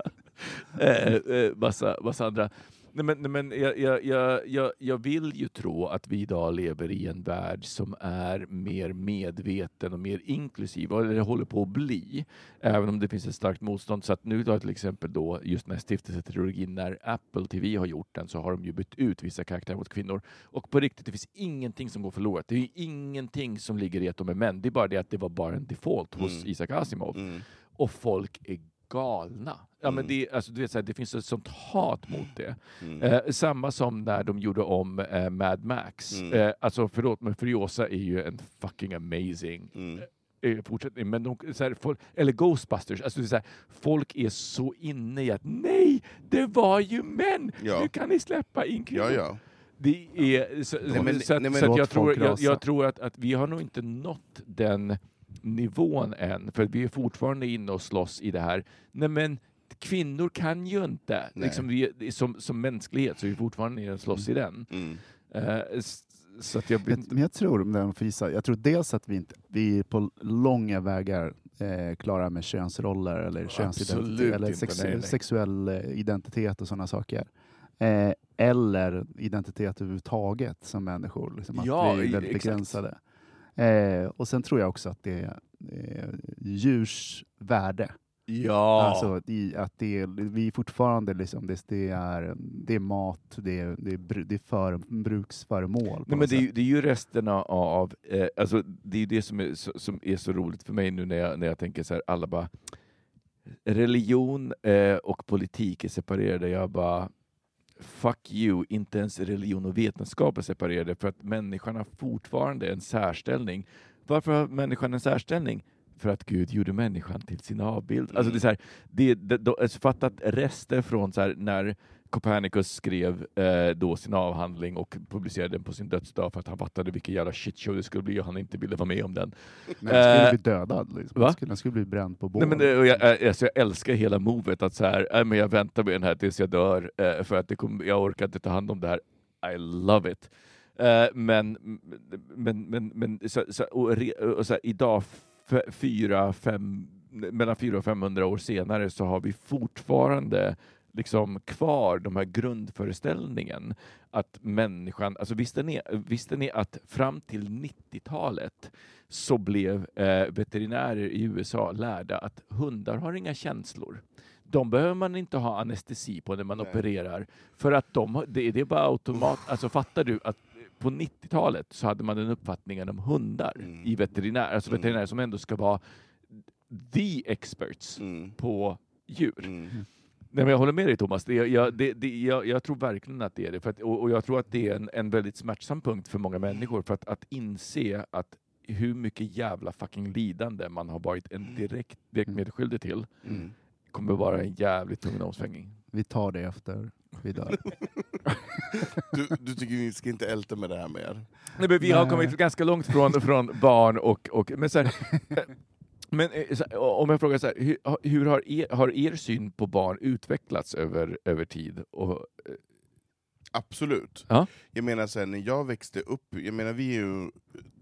[SPEAKER 3] eh, eh, massa, massa andra. Nej, men, nej, men jag, jag, jag, jag, vill ju tro att vi idag lever i en värld som är mer medveten och mer inklusiv, eller det håller på att bli, även om det finns ett starkt motstånd. Så att nu då till exempel då, just den här när Apple TV har gjort den så har de ju bytt ut vissa karaktärer mot kvinnor. Och på riktigt, det finns ingenting som går förlorat. Det är ingenting som ligger i att de är män. Det är bara det att det var bara en default hos
[SPEAKER 1] Mm.
[SPEAKER 3] Isaac Asimov.
[SPEAKER 1] Mm.
[SPEAKER 3] Och folk är galna. Ja, men
[SPEAKER 1] Mm.
[SPEAKER 3] det, alltså, du vet, så här, det finns ett sånt hat mot det.
[SPEAKER 1] Mm.
[SPEAKER 3] Eh, samma som när de gjorde om eh, Mad Max.
[SPEAKER 1] Mm.
[SPEAKER 3] Eh, alltså förlåt, men Furiosa är ju en fucking amazing
[SPEAKER 1] Mm.
[SPEAKER 3] eh, fortsättning. Men de, så här, folk, eller Ghostbusters, alltså det är så här, folk är så inne i att nej, det var ju män!
[SPEAKER 1] Ja.
[SPEAKER 3] Nu kan ni släppa in kvinnor.
[SPEAKER 1] Ja, ja.
[SPEAKER 3] Det är, så,
[SPEAKER 1] Nej, men-
[SPEAKER 3] så,
[SPEAKER 1] nej, men-
[SPEAKER 3] så att
[SPEAKER 2] Låt
[SPEAKER 3] jag, tror, jag, jag tror att, att vi har nog inte nått den nivån än, för vi är fortfarande inne och slåss i det här. Nej men kvinnor kan ju inte,
[SPEAKER 1] Nej.
[SPEAKER 3] liksom, vi, som, som mänsklighet så är vi fortfarande inne och slåss i den.
[SPEAKER 1] Mm.
[SPEAKER 3] S- så att jag
[SPEAKER 2] Jag, men jag tror, om jag får gissa, jag tror dels att vi, inte, vi är på långa vägar eh, klara med könsroller eller könsidentitet eller sex,
[SPEAKER 3] nej, nej.
[SPEAKER 2] sexuell eh, identitet och sådana saker. Eh, eller identitet överhuvudtaget som människor. Liksom, att
[SPEAKER 3] Ja,
[SPEAKER 2] vi är väldigt
[SPEAKER 3] exakt.
[SPEAKER 2] begränsade. Eh, och sen tror jag också att det är eh, djurs värde
[SPEAKER 3] Ja.
[SPEAKER 2] Alltså, i, att det är, vi är fortfarande liksom, det, det, är, det är mat, det är, det är, det är för, bruksföremål.
[SPEAKER 3] Nej, men det, är, det är ju resterna av, eh, alltså, det är det som är, som är så roligt för mig nu när jag, när jag tänker så här, alla bara, religion eh, och politik är separerade. Jag bara, fuck you, inte ens religion och vetenskap är separerade för att människan har fortfarande en särställning. Varför har människan en särställning? För att Gud gjorde människan till sin avbild. Alltså det är så här, det, det, det, alltså fattat rester från så här, när Copernicus skrev eh, då sin avhandling och publicerade den på sin dödsdag för att han fattade vilken jävla shitshow det skulle bli och han inte ville vara med om den.
[SPEAKER 2] Men den skulle
[SPEAKER 3] Eh,
[SPEAKER 2] bli dödad. Liksom. Den, skulle, den skulle bli bränd på bål.
[SPEAKER 3] Nej, men det, och jag, jag, alltså jag älskar hela movet att så här, äh, men jag väntar med den här tills jag dör eh, för att det kommer, jag orkar inte ta hand om det här. I love it. Eh, men men, men, men så, så, och, re, och så här, idag, fyra, fem, mellan 400 och 500 år senare, så har vi fortfarande liksom kvar de här grundföreställningen att människan, alltså visste ni, visste ni att fram till 90-talet så blev eh, veterinärer i USA lärda att hundar har inga känslor. De behöver man inte ha anestesi på när man
[SPEAKER 1] Nej.
[SPEAKER 3] opererar. För att de, det, det är bara automat. Alltså fattar du att på 90-talet så hade man den uppfattningen om hundar
[SPEAKER 1] Mm.
[SPEAKER 3] i veterinär, alltså
[SPEAKER 1] Mm.
[SPEAKER 3] veterinärer som ändå ska vara the experts
[SPEAKER 1] Mm.
[SPEAKER 3] på djur.
[SPEAKER 1] Mm.
[SPEAKER 3] Nej, men jag håller med dig Thomas. Det, jag, det, det, jag, jag tror verkligen att det är det. För att, och, och jag tror att det är en, en väldigt smärtsam punkt för många människor. För att, att inse att hur mycket jävla fucking lidande man har varit en direkt, direkt medskyldig till
[SPEAKER 1] Mm.
[SPEAKER 3] kommer vara en jävligt tung omsvängning.
[SPEAKER 2] Vi tar det efter vi dör.
[SPEAKER 1] Du, du tycker vi ska inte älta med det här mer?
[SPEAKER 3] Nej, men vi har kommit ganska långt från, från barn och... och men så här, men eh, om jag frågar så här, hur, har, er, har er syn på barn utvecklats över, över tid? Och, eh,
[SPEAKER 1] Absolut.
[SPEAKER 3] Ja.
[SPEAKER 1] Jag menar sen när jag växte upp, jag menar vi är ju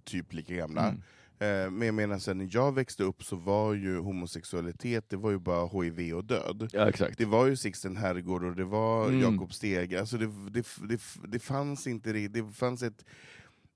[SPEAKER 1] typ lika gamla,
[SPEAKER 3] Mm.
[SPEAKER 1] eh, men jag menar sen när jag växte upp så var ju homosexualitet, det var ju bara HIV och död.
[SPEAKER 3] ja, exakt.
[SPEAKER 1] Det var ju Sixten Herrgård och det var
[SPEAKER 3] Mm.
[SPEAKER 1] Jakob Steg, alltså det, det, det, det fanns inte det, det fanns ett,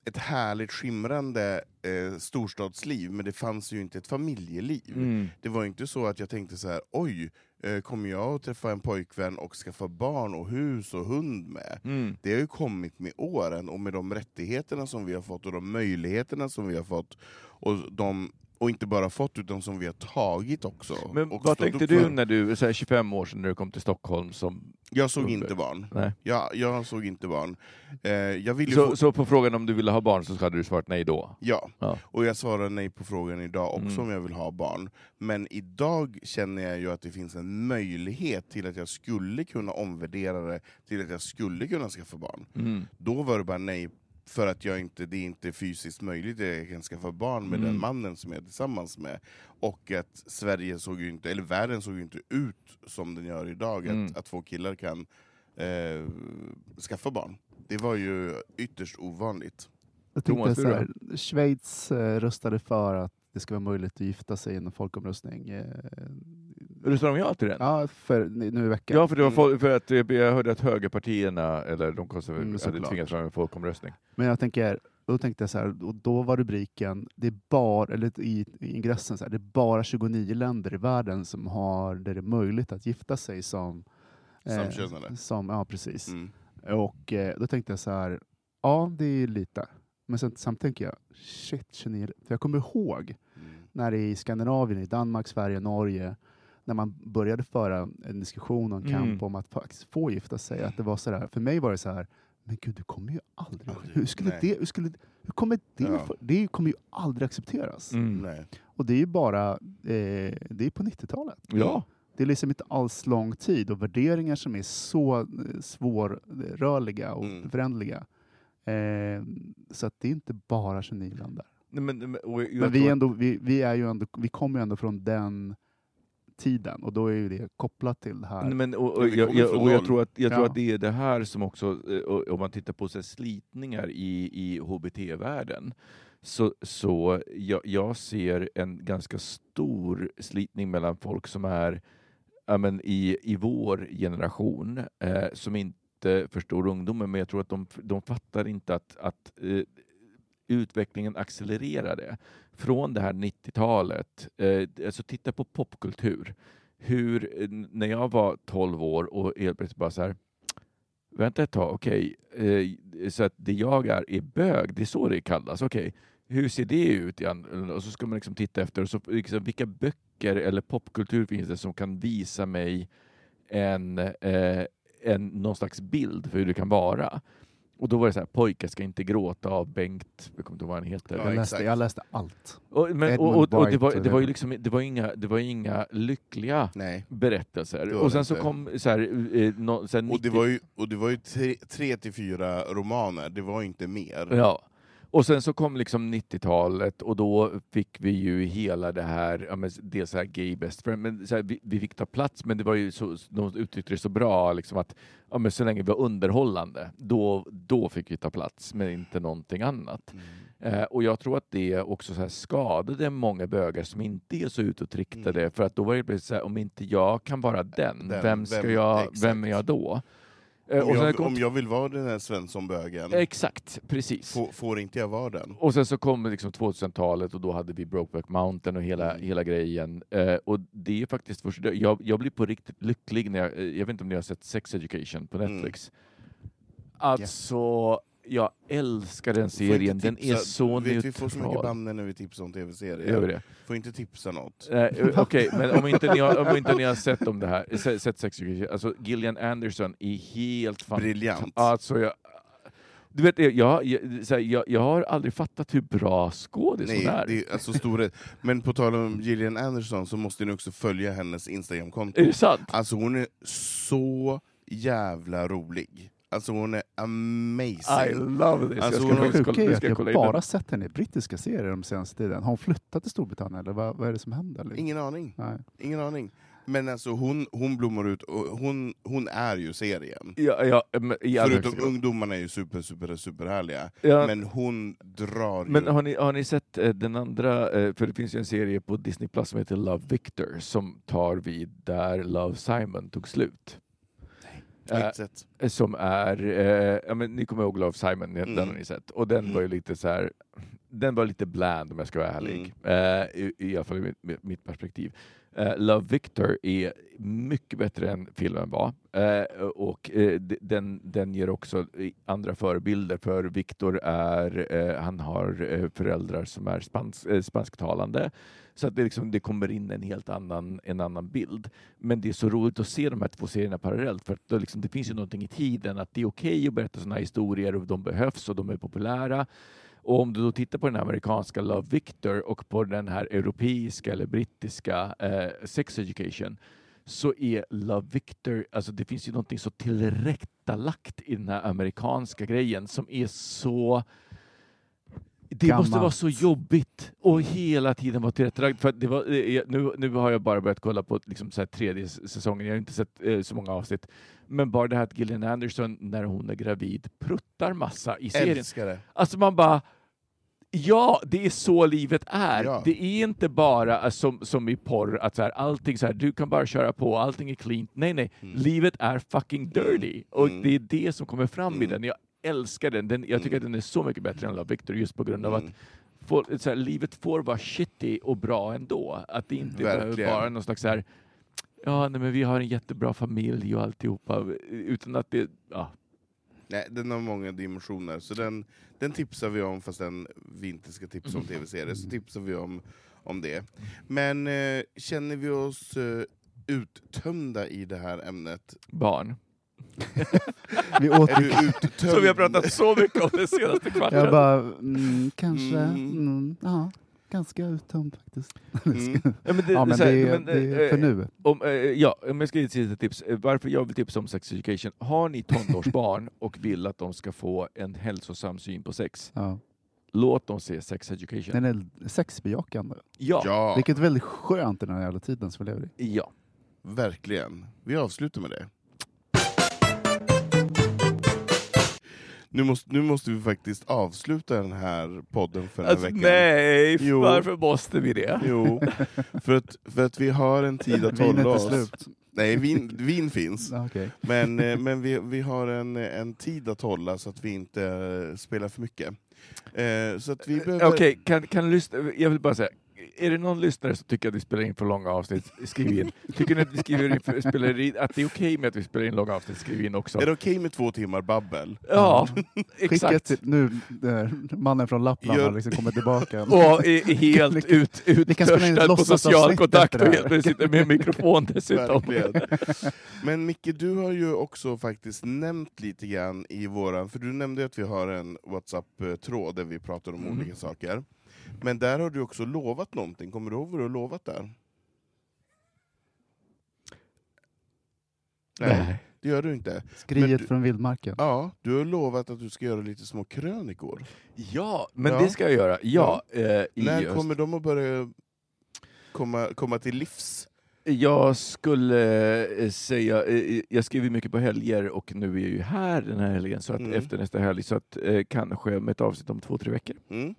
[SPEAKER 1] ett härligt skimrande eh, storstadsliv, men det fanns ju inte ett familjeliv.
[SPEAKER 3] Mm.
[SPEAKER 1] Det var inte så att jag tänkte så här: oj, eh, kommer jag att träffa en pojkvän och skaffa barn och hus och hund med?
[SPEAKER 3] Mm.
[SPEAKER 1] Det har ju kommit med åren och med de rättigheterna som vi har fått och de möjligheterna som vi har fått. Och, de, och inte bara fått, utan som vi har tagit också.
[SPEAKER 3] Men vad tänkte du när du, så här 25 år sedan när du kom till Stockholm? Som,
[SPEAKER 1] Jag såg
[SPEAKER 3] Under.
[SPEAKER 1] inte barn.
[SPEAKER 3] nej.
[SPEAKER 1] Jag, jag såg inte barn. Eh, jag ville
[SPEAKER 3] Så,
[SPEAKER 1] få,
[SPEAKER 3] så på frågan om du ville ha barn så hade du svarat nej då?
[SPEAKER 1] Ja,
[SPEAKER 3] Ja.
[SPEAKER 1] och jag svarar nej på frågan idag också
[SPEAKER 3] Mm.
[SPEAKER 1] om jag vill ha barn. Men idag känner jag ju att det finns en möjlighet till att jag skulle kunna omvärdera det till att jag skulle kunna skaffa barn.
[SPEAKER 3] Mm.
[SPEAKER 1] Då var det bara nej för att jag inte, det är inte fysiskt möjligt att jag kan skaffa barn med
[SPEAKER 3] Mm.
[SPEAKER 1] den mannen som jag är tillsammans med. Och att Sverige såg ju inte, eller världen såg ju inte ut som den gör idag,
[SPEAKER 3] Mm.
[SPEAKER 1] att, att två killar kan eh, skaffa barn. Det var ju ytterst ovanligt.
[SPEAKER 2] Jag tänkte
[SPEAKER 3] Thomas,
[SPEAKER 2] så här, Schweiz eh, röstade för att det ska vara möjligt att gifta sig i en folkomröstning. Eh,
[SPEAKER 3] Röstar de ja till den?
[SPEAKER 2] ja, för, nu i veckan.
[SPEAKER 3] Ja, för, det var fol- för att eh, jag hörde att högerpartierna, eller de konservativa,
[SPEAKER 2] Mm,
[SPEAKER 3] hade tvingats fram en folkomröstning.
[SPEAKER 2] Men jag tänker, då tänkte jag så här, och då var rubriken, det är bara, eller i, i ingressen, så här, det är bara 29 länder i världen som har där det är möjligt att gifta sig som...
[SPEAKER 1] Samkönade.
[SPEAKER 2] som ja, precis.
[SPEAKER 1] Mm.
[SPEAKER 2] Och eh, då tänkte jag så här, ja det är lite. Men sen, samtidigt tänker jag, shit 29, för jag kommer ihåg
[SPEAKER 1] Mm.
[SPEAKER 2] när det i Skandinavien, i Danmark, Sverige, Norge, när man började föra en diskussion och en kamp
[SPEAKER 3] Mm.
[SPEAKER 2] om att faktiskt få gifta sig, att det var så där, för mig var det så här, men gud, du kommer ju aldrig,
[SPEAKER 1] Aldrig,
[SPEAKER 2] hur skulle
[SPEAKER 1] nej.
[SPEAKER 2] det, hur skulle, hur kommer det,
[SPEAKER 1] Ja.
[SPEAKER 2] för, det kommer ju aldrig accepteras.
[SPEAKER 3] Mm.
[SPEAKER 1] Nej.
[SPEAKER 2] Och det är ju bara, eh, det är på 90-talet.
[SPEAKER 3] Ja.
[SPEAKER 2] Det är liksom inte alls lång tid och värderingar som är så eh, svårrörliga och
[SPEAKER 1] Mm.
[SPEAKER 2] förändliga. Eh, så att det är inte bara 29 länder.
[SPEAKER 3] Nej, men, men,
[SPEAKER 2] Men vi, ändå, vi, vi, är ju ändå, vi kommer ju ändå från den tiden och då är ju det kopplat till det här.
[SPEAKER 3] Men, och, och, jag, jag, och jag, tror att, jag tror
[SPEAKER 2] Ja.
[SPEAKER 3] att det är det här som också, eh, om man tittar på så här, slitningar i, i HBT-världen, så, så jag, jag ser en ganska stor slitning mellan folk som är ja, men i, i vår generation, eh, som inte förstår ungdomen, men jag tror att de, de fattar inte att, att eh, utvecklingen accelererade från det här 90-talet. Eh, alltså titta på popkultur. hur, eh, när jag var 12 år och helt plötsligt bara så här, vänta ett tag, okej, eh, så att det jag är är bög, det är så det kallas, okej, hur ser det ut? Igen? Och så ska man liksom titta efter, och så, liksom, vilka böcker eller popkultur finns det som kan visa mig en, eh, en, någon slags bild för hur det kan vara? Och då var det så här, pojkar ska inte gråta av Bengt, jag kommer inte ihåg vad han heter.
[SPEAKER 1] Ja,
[SPEAKER 2] jag, läste, jag läste allt.
[SPEAKER 3] Och, men, och, och, och det, var, det var ju
[SPEAKER 2] hela-
[SPEAKER 3] liksom, det var inga, det var inga lyckliga
[SPEAKER 1] Nej.
[SPEAKER 3] berättelser.
[SPEAKER 1] Det var
[SPEAKER 3] Och
[SPEAKER 1] det
[SPEAKER 3] sen så
[SPEAKER 1] inte.
[SPEAKER 3] kom så här, eh, no, så här
[SPEAKER 1] Och det
[SPEAKER 3] 90
[SPEAKER 1] var ju, och det var ju tre, tre till fyra romaner, det var inte mer.
[SPEAKER 3] Ja. Och sen så kom liksom 90-talet och då fick vi ju hela det här, ja, men dels så här gay best friend, men så här, vi, vi fick ta plats, men det var ju så, de uttryckte det så bra, liksom att ja, men så länge vi var underhållande, då, då fick vi ta plats, men inte någonting annat.
[SPEAKER 1] Mm.
[SPEAKER 3] Eh, och jag tror att det också så skadade många bögar som inte är så utåtriktade, för att då var det så här, om inte jag kan vara den,
[SPEAKER 1] Mm. Den,
[SPEAKER 3] vem, ska
[SPEAKER 1] vem-
[SPEAKER 3] jag,
[SPEAKER 1] exakt.
[SPEAKER 3] vem är jag då? Eh,
[SPEAKER 1] Om,
[SPEAKER 3] och
[SPEAKER 1] jag,
[SPEAKER 3] kom-
[SPEAKER 1] om jag vill vara den här Svensson-bögen,
[SPEAKER 3] Exakt, precis.
[SPEAKER 1] får, får inte jag vara den?
[SPEAKER 3] Och sen så kom liksom 2000-talet och då hade vi Brokeback Mountain och hela,
[SPEAKER 1] Mm.
[SPEAKER 3] hela grejen. Eh, och det är faktiskt först, jag, jag blir på riktigt lycklig när jag, eh, jag vet inte om ni har sett Sex Education på
[SPEAKER 1] Mm.
[SPEAKER 3] Netflix. Alltså, jag älskar den serien, den är så
[SPEAKER 1] vet, Vi får så mycket
[SPEAKER 3] neutral.
[SPEAKER 1] banner när vi tipsar om tv-serier. Får inte tipsa något.
[SPEAKER 3] Eh, Okej, men om inte, ni har, om inte ni har sett om det här, se- sett Sex alltså Gillian Anderson är helt fantastisk.
[SPEAKER 1] Briljant.
[SPEAKER 3] Alltså, jag, du vet, jag, jag, jag, jag har aldrig fattat hur bra skådis hon är.
[SPEAKER 1] det är alltså storhet. Men på tal om Gillian Anderson så måste ni också följa hennes Instagramkonto.
[SPEAKER 3] Är det sant?
[SPEAKER 1] Alltså hon är så jävla rolig. Alltså hon är
[SPEAKER 3] I
[SPEAKER 1] amazing.
[SPEAKER 3] love this.
[SPEAKER 1] Alltså,
[SPEAKER 3] jag
[SPEAKER 1] hon
[SPEAKER 3] ska
[SPEAKER 1] har-
[SPEAKER 3] faktiskt
[SPEAKER 2] sjuka
[SPEAKER 3] kolla, ska jag in
[SPEAKER 2] bara
[SPEAKER 3] den.
[SPEAKER 2] sett henne i brittiska serier de senaste tiden. Har hon flyttat till Storbritannien eller vad, vad är det som händer? Eller?
[SPEAKER 1] Ingen aning.
[SPEAKER 2] Nej.
[SPEAKER 1] Ingen aning. Men alltså hon, hon blommar ut, och hon, hon är ju serien.
[SPEAKER 3] Ja, ja, men, i allra
[SPEAKER 1] Förutom
[SPEAKER 3] grad.
[SPEAKER 1] ungdomarna är ju super, super, super härliga.
[SPEAKER 3] Ja.
[SPEAKER 1] Men hon drar
[SPEAKER 3] Men
[SPEAKER 1] ju...
[SPEAKER 3] har ni, har ni sett eh, den andra, eh, för det finns ju en serie på Disney Plus som heter Love Victor som tar vid där Love Simon tog slut. Eh, som är, eh, ja, men ni kommer ihåg Love Simon, den
[SPEAKER 1] Mm.
[SPEAKER 3] har ni sett. Och den var ju lite så här, den var lite bland om jag ska vara ärlig. Eh, i, I alla fall ur mitt, mitt perspektiv. Uh, Love Victor är mycket bättre än filmen var. Uh, och uh, den, den ger också andra förebilder för Victor är, han har föräldrar som är spans, spansktalande. Så att det, liksom, det kommer in en helt annan, en annan bild. Men det är så roligt att se de här två serierna parallellt för att det, liksom, det finns ju någonting i tiden att det är okej att berätta sådana här historier och de behövs och de är populära. Och om du då tittar på den amerikanska Love Victor och på den här europeiska eller brittiska eh, Sex Education så är Love Victor, alltså det finns ju någonting så tillrättalagt i den här amerikanska grejen som är så det måste
[SPEAKER 2] Gammalt.
[SPEAKER 3] vara så jobbigt och hela tiden vara. För det var, eh, nu, nu har jag bara börjat kolla på liksom så tredje säsongen, jag har inte sett eh, så många avsnitt. Men bara det här att Gillian Anderson, när hon är gravid, pruttar massa i serien.
[SPEAKER 1] Älskar det.
[SPEAKER 3] Alltså man bara, ja, det är så livet är.
[SPEAKER 1] Ja.
[SPEAKER 3] Det är inte bara eh, som, som i porr, att så här, allting så här, du kan bara köra på, allting är clean. Nej, nej, livet är fucking dirty. Och
[SPEAKER 1] Mm.
[SPEAKER 3] det är det som kommer fram i
[SPEAKER 1] Mm.
[SPEAKER 3] den. Jag älskar den. den jag tycker
[SPEAKER 1] Mm.
[SPEAKER 3] att den är så mycket bättre än Love Victor just på grund av
[SPEAKER 1] Mm.
[SPEAKER 3] att folk, så här, livet får vara shitty och bra ändå. Att det inte behöver
[SPEAKER 1] Verkligen.
[SPEAKER 3] vara någon slags så här, ja, nej, men vi har en jättebra familj och alltihopa. Utan att det, ja,
[SPEAKER 1] Nej, den har många dimensioner, så den, den tipsar vi om, fast den, vi inte ska tipsa om tv-serier, så tipsar vi om, om det. Men eh, känner vi oss eh, uttömda i det här ämnet?
[SPEAKER 3] barn.
[SPEAKER 2] Vi
[SPEAKER 1] Är
[SPEAKER 2] åter...
[SPEAKER 1] du uttömd?
[SPEAKER 3] Som vi har pratat så mycket om den senaste kvarten.
[SPEAKER 2] Jag bara, mm, kanske,
[SPEAKER 1] Mm.
[SPEAKER 2] mm, ja, ganska uttömd faktiskt.
[SPEAKER 1] Mm.
[SPEAKER 3] Ja, men det,
[SPEAKER 2] Ja, men
[SPEAKER 3] så här,
[SPEAKER 2] det,
[SPEAKER 3] men,
[SPEAKER 2] det är
[SPEAKER 3] eh,
[SPEAKER 2] för nu.
[SPEAKER 3] Om, eh, ja, om jag ska ge ett sista tips. eh, Varför jag vill tipsa om sex education. Har ni tonårsbarn och vill att de ska få en hälsosam syn på sex,
[SPEAKER 2] Ja.
[SPEAKER 3] låt dem se sex education.
[SPEAKER 2] Den är sexbejakande.
[SPEAKER 3] Ja,
[SPEAKER 1] Ja,
[SPEAKER 2] Vilket är väldigt skönt i den här jävla tiden som vi lever i.
[SPEAKER 3] ja.
[SPEAKER 1] verkligen. Vi avslutar med det. Nu måste, nu måste vi faktiskt avsluta den här podden för den här
[SPEAKER 3] Alltså,
[SPEAKER 1] veckan.
[SPEAKER 3] nej,
[SPEAKER 1] Jo.
[SPEAKER 3] varför måste vi det?
[SPEAKER 1] Jo, för att, för att vi har en tid att hålla
[SPEAKER 2] är
[SPEAKER 1] oss.
[SPEAKER 2] slut.
[SPEAKER 1] Nej, vin, vin finns.
[SPEAKER 2] Okej.
[SPEAKER 1] Men, eh, men vi, vi har en, en tid att hålla så att vi inte eh, spelar för mycket. Eh, så att vi behöver...
[SPEAKER 3] Okej, kan, kan du lyssna? Jag vill bara säga, är det någon lyssnare som tycker att vi spelar in för långa avsnitt, skriv in. Tycker ni att vi skriver in, för, spelar in, att det är okej med att vi spelar in långa avsnitt, skriv in också.
[SPEAKER 1] Är det okej med två timmar babbel?
[SPEAKER 3] Ja,
[SPEAKER 2] Skicka
[SPEAKER 3] exakt.
[SPEAKER 2] till, nu, mannen från Lappland
[SPEAKER 1] Gör-
[SPEAKER 2] har liksom kommit tillbaka.
[SPEAKER 3] Och är helt ut,
[SPEAKER 2] vi kan spela in ett
[SPEAKER 3] uttörstad på social kontakt och helt sitter med mikrofon dessutom.
[SPEAKER 1] Verkligen. Men Micke, du har ju också faktiskt nämnt lite grann i våran, för du nämnde att vi har en WhatsApp-tråd där vi pratar om
[SPEAKER 3] Mm.
[SPEAKER 1] olika saker. Men där har du också lovat någonting, kommer du ihåg vad du har lovat där?
[SPEAKER 3] Nej.
[SPEAKER 1] det gör du inte.
[SPEAKER 2] Skriet
[SPEAKER 1] du-
[SPEAKER 2] från vildmarken.
[SPEAKER 1] Ja, du har lovat att du ska göra lite små krönikor.
[SPEAKER 3] Ja, men
[SPEAKER 1] Ja.
[SPEAKER 3] det ska jag göra. Ja, eh, i
[SPEAKER 1] När
[SPEAKER 3] just-
[SPEAKER 1] kommer de att börja komma, komma till livs?
[SPEAKER 3] Jag skulle eh, säga, eh, jag skriver mycket på helger och nu är jag ju här den här helgen, så att
[SPEAKER 1] Mm.
[SPEAKER 3] efter nästa helg, så att eh, kanske med ett avsnitt om två, tre veckor.
[SPEAKER 1] Mm.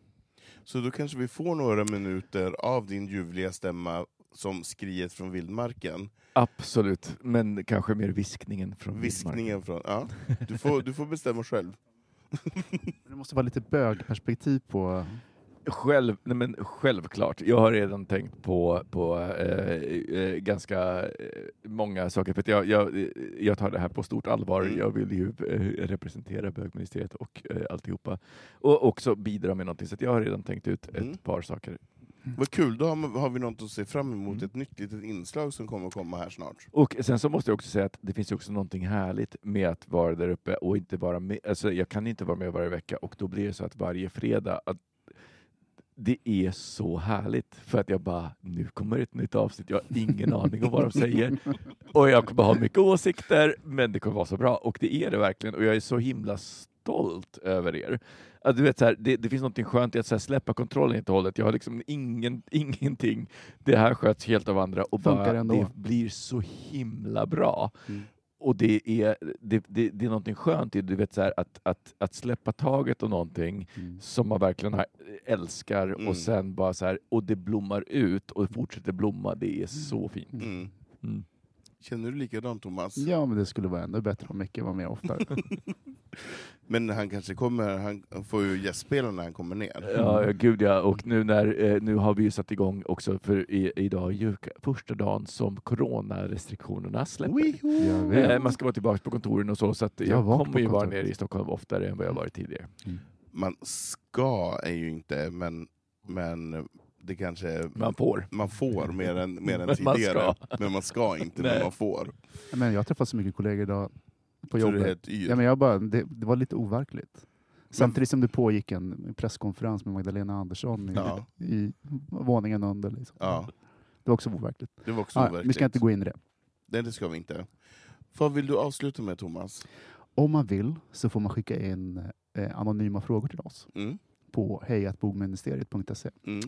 [SPEAKER 1] Så då kanske vi får några minuter av din ljuvliga stämma som skriet från vildmarken.
[SPEAKER 3] Absolut, men kanske mer viskningen från
[SPEAKER 1] Viskningen från... Ja, du, får, du får bestämma själv.
[SPEAKER 2] Det måste vara lite bögperspektiv på...
[SPEAKER 3] Själv, nej men självklart. Jag har redan tänkt på, på eh, eh, ganska eh, många saker. För att jag, jag, jag tar det här på stort allvar.
[SPEAKER 1] Mm.
[SPEAKER 3] Jag vill ju eh, representera bögministeriet och eh, alltihopa. Och också bidra med någonting. Så att jag har redan tänkt ut ett
[SPEAKER 1] Mm.
[SPEAKER 3] par saker.
[SPEAKER 1] Vad kul, då har, vi något att se fram emot.
[SPEAKER 3] Mm.
[SPEAKER 1] Ett nytt litet inslag som kommer att komma här snart.
[SPEAKER 3] Och sen så måste jag också säga att det finns också någonting härligt med att vara där uppe och inte vara med. Alltså jag kan inte vara med varje vecka och då blir det så att varje fredag att det är så härligt för att jag bara, nu kommer ett nytt avsnitt, jag har ingen aning om vad de säger och jag kommer ha mycket åsikter men det kommer vara så bra och det är det verkligen och jag är så himla stolt över er. Att du vet, så här, det, det finns något skönt i att så här, släppa kontrollen helt och hållet. Jag har liksom ingen, ingenting. Det här sköts helt av andra och
[SPEAKER 2] Funkar
[SPEAKER 3] bara,
[SPEAKER 2] ändå.
[SPEAKER 3] det blir så himla bra.
[SPEAKER 1] Mm.
[SPEAKER 3] Och det är, det, det, det är någonting skönt i du vet, så här, att, att, att släppa taget om någonting
[SPEAKER 2] Mm.
[SPEAKER 3] som man verkligen har, älskar
[SPEAKER 1] Mm.
[SPEAKER 3] och sen bara så här, och det blommar ut och fortsätter blomma. Det är så fint.
[SPEAKER 1] Mm.
[SPEAKER 3] Mm.
[SPEAKER 1] Känner du likadant Thomas?
[SPEAKER 2] Ja, men det skulle vara ännu bättre om Micke var med oftare.
[SPEAKER 1] Men han kanske kommer, han får ju gästspela när han kommer ner.
[SPEAKER 3] Ja, gud ja. Och nu, när, eh, nu har vi ju satt igång också, för i, idag är ju första dagen som coronarestriktionerna släpper. Eh, man ska vara tillbaka på kontoren och så, så att
[SPEAKER 2] Jag
[SPEAKER 3] jag
[SPEAKER 2] var
[SPEAKER 3] kommer ju vara nere i Stockholm oftare än vad jag varit tidigare.
[SPEAKER 1] Man ska är ju inte, men, men det kanske
[SPEAKER 3] Man får.
[SPEAKER 1] man får mer än, mer än
[SPEAKER 3] Men man
[SPEAKER 1] tidigare.
[SPEAKER 3] ska.
[SPEAKER 1] Men man ska inte, men man får.
[SPEAKER 2] Men jag har träffat så mycket kollegor idag på
[SPEAKER 1] Så
[SPEAKER 2] jobbet. Ja, men jag bara, det, det var lite overkligt. Samtidigt som det pågick en presskonferens med Magdalena Andersson i,
[SPEAKER 1] Ja.
[SPEAKER 2] i våningen under. Liksom.
[SPEAKER 1] Ja,
[SPEAKER 2] Det var också overkligt.
[SPEAKER 1] det var också
[SPEAKER 2] Ah,
[SPEAKER 1] overkligt.
[SPEAKER 2] vi ska inte gå in i det.
[SPEAKER 1] Nej, det ska vi inte. Vad vill du avsluta med Thomas?
[SPEAKER 2] Om man vill så får man skicka in eh, anonyma frågor till oss
[SPEAKER 1] Mm?
[SPEAKER 2] på hejatbogministeriet.se.
[SPEAKER 1] Mm.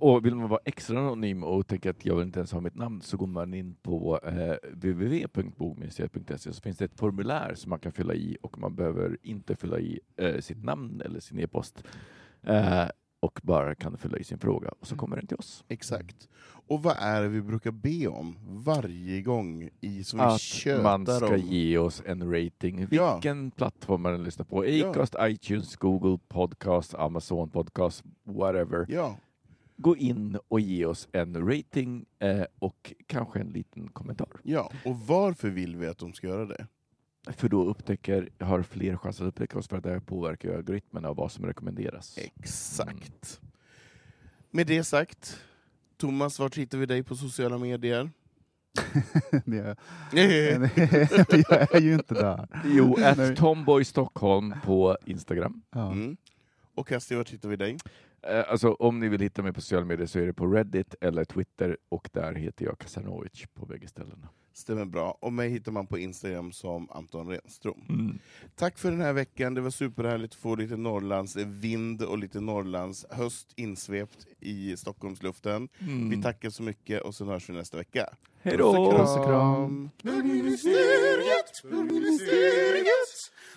[SPEAKER 3] Och vill man vara extra anonym och tänka att jag vill inte ens ha mitt namn så går man in på eh, www.bogministeriet.se så finns det ett formulär som man kan fylla i och man behöver inte fylla i eh, sitt namn eller sin e-post eh, och bara kan fylla i sin fråga och så kommer den till oss.
[SPEAKER 1] Exakt. Och vad är det vi brukar be om varje gång i, som vi
[SPEAKER 3] Att
[SPEAKER 1] tjötar
[SPEAKER 3] man ska
[SPEAKER 1] om?
[SPEAKER 3] ge oss en rating,
[SPEAKER 1] Ja.
[SPEAKER 3] vilken plattform man lyssnar på.
[SPEAKER 1] Ja.
[SPEAKER 3] Acast, iTunes, Google Podcast, Amazon Podcast, whatever.
[SPEAKER 1] Ja,
[SPEAKER 3] Gå in och ge oss en rating eh, och kanske en liten kommentar.
[SPEAKER 1] ja. Och varför vill vi att de ska göra det?
[SPEAKER 3] För då upptäcker, har fler chans att upptäcka oss för att det här påverkar algoritmerna av vad som rekommenderas.
[SPEAKER 1] Exakt. Med det sagt, Thomas, vart hittar vi dig på sociala medier?
[SPEAKER 2] Men jag, jag är ju inte där.
[SPEAKER 3] Jo,
[SPEAKER 2] Nej.
[SPEAKER 3] at Tomboy Stockholm på Instagram.
[SPEAKER 2] Ja.
[SPEAKER 1] Mm. Och Kasti, vart hittar vi dig?
[SPEAKER 3] Eh, alltså, om ni vill hitta mig på sociala medier så är det på Reddit eller Twitter och där heter jag Kasanovic på bägge ställena.
[SPEAKER 1] Stämmer bra. Och mig hittar man på Instagram som Anton Renström.
[SPEAKER 3] Mm.
[SPEAKER 1] Tack för den här veckan. Det var superhärligt att få lite Norrlands vind och lite Norrlands höst insvept i Stockholmsluften.
[SPEAKER 3] Mm.
[SPEAKER 1] Vi tackar så mycket och sen hörs vi nästa vecka.
[SPEAKER 3] Hej då!
[SPEAKER 2] Puss och kram.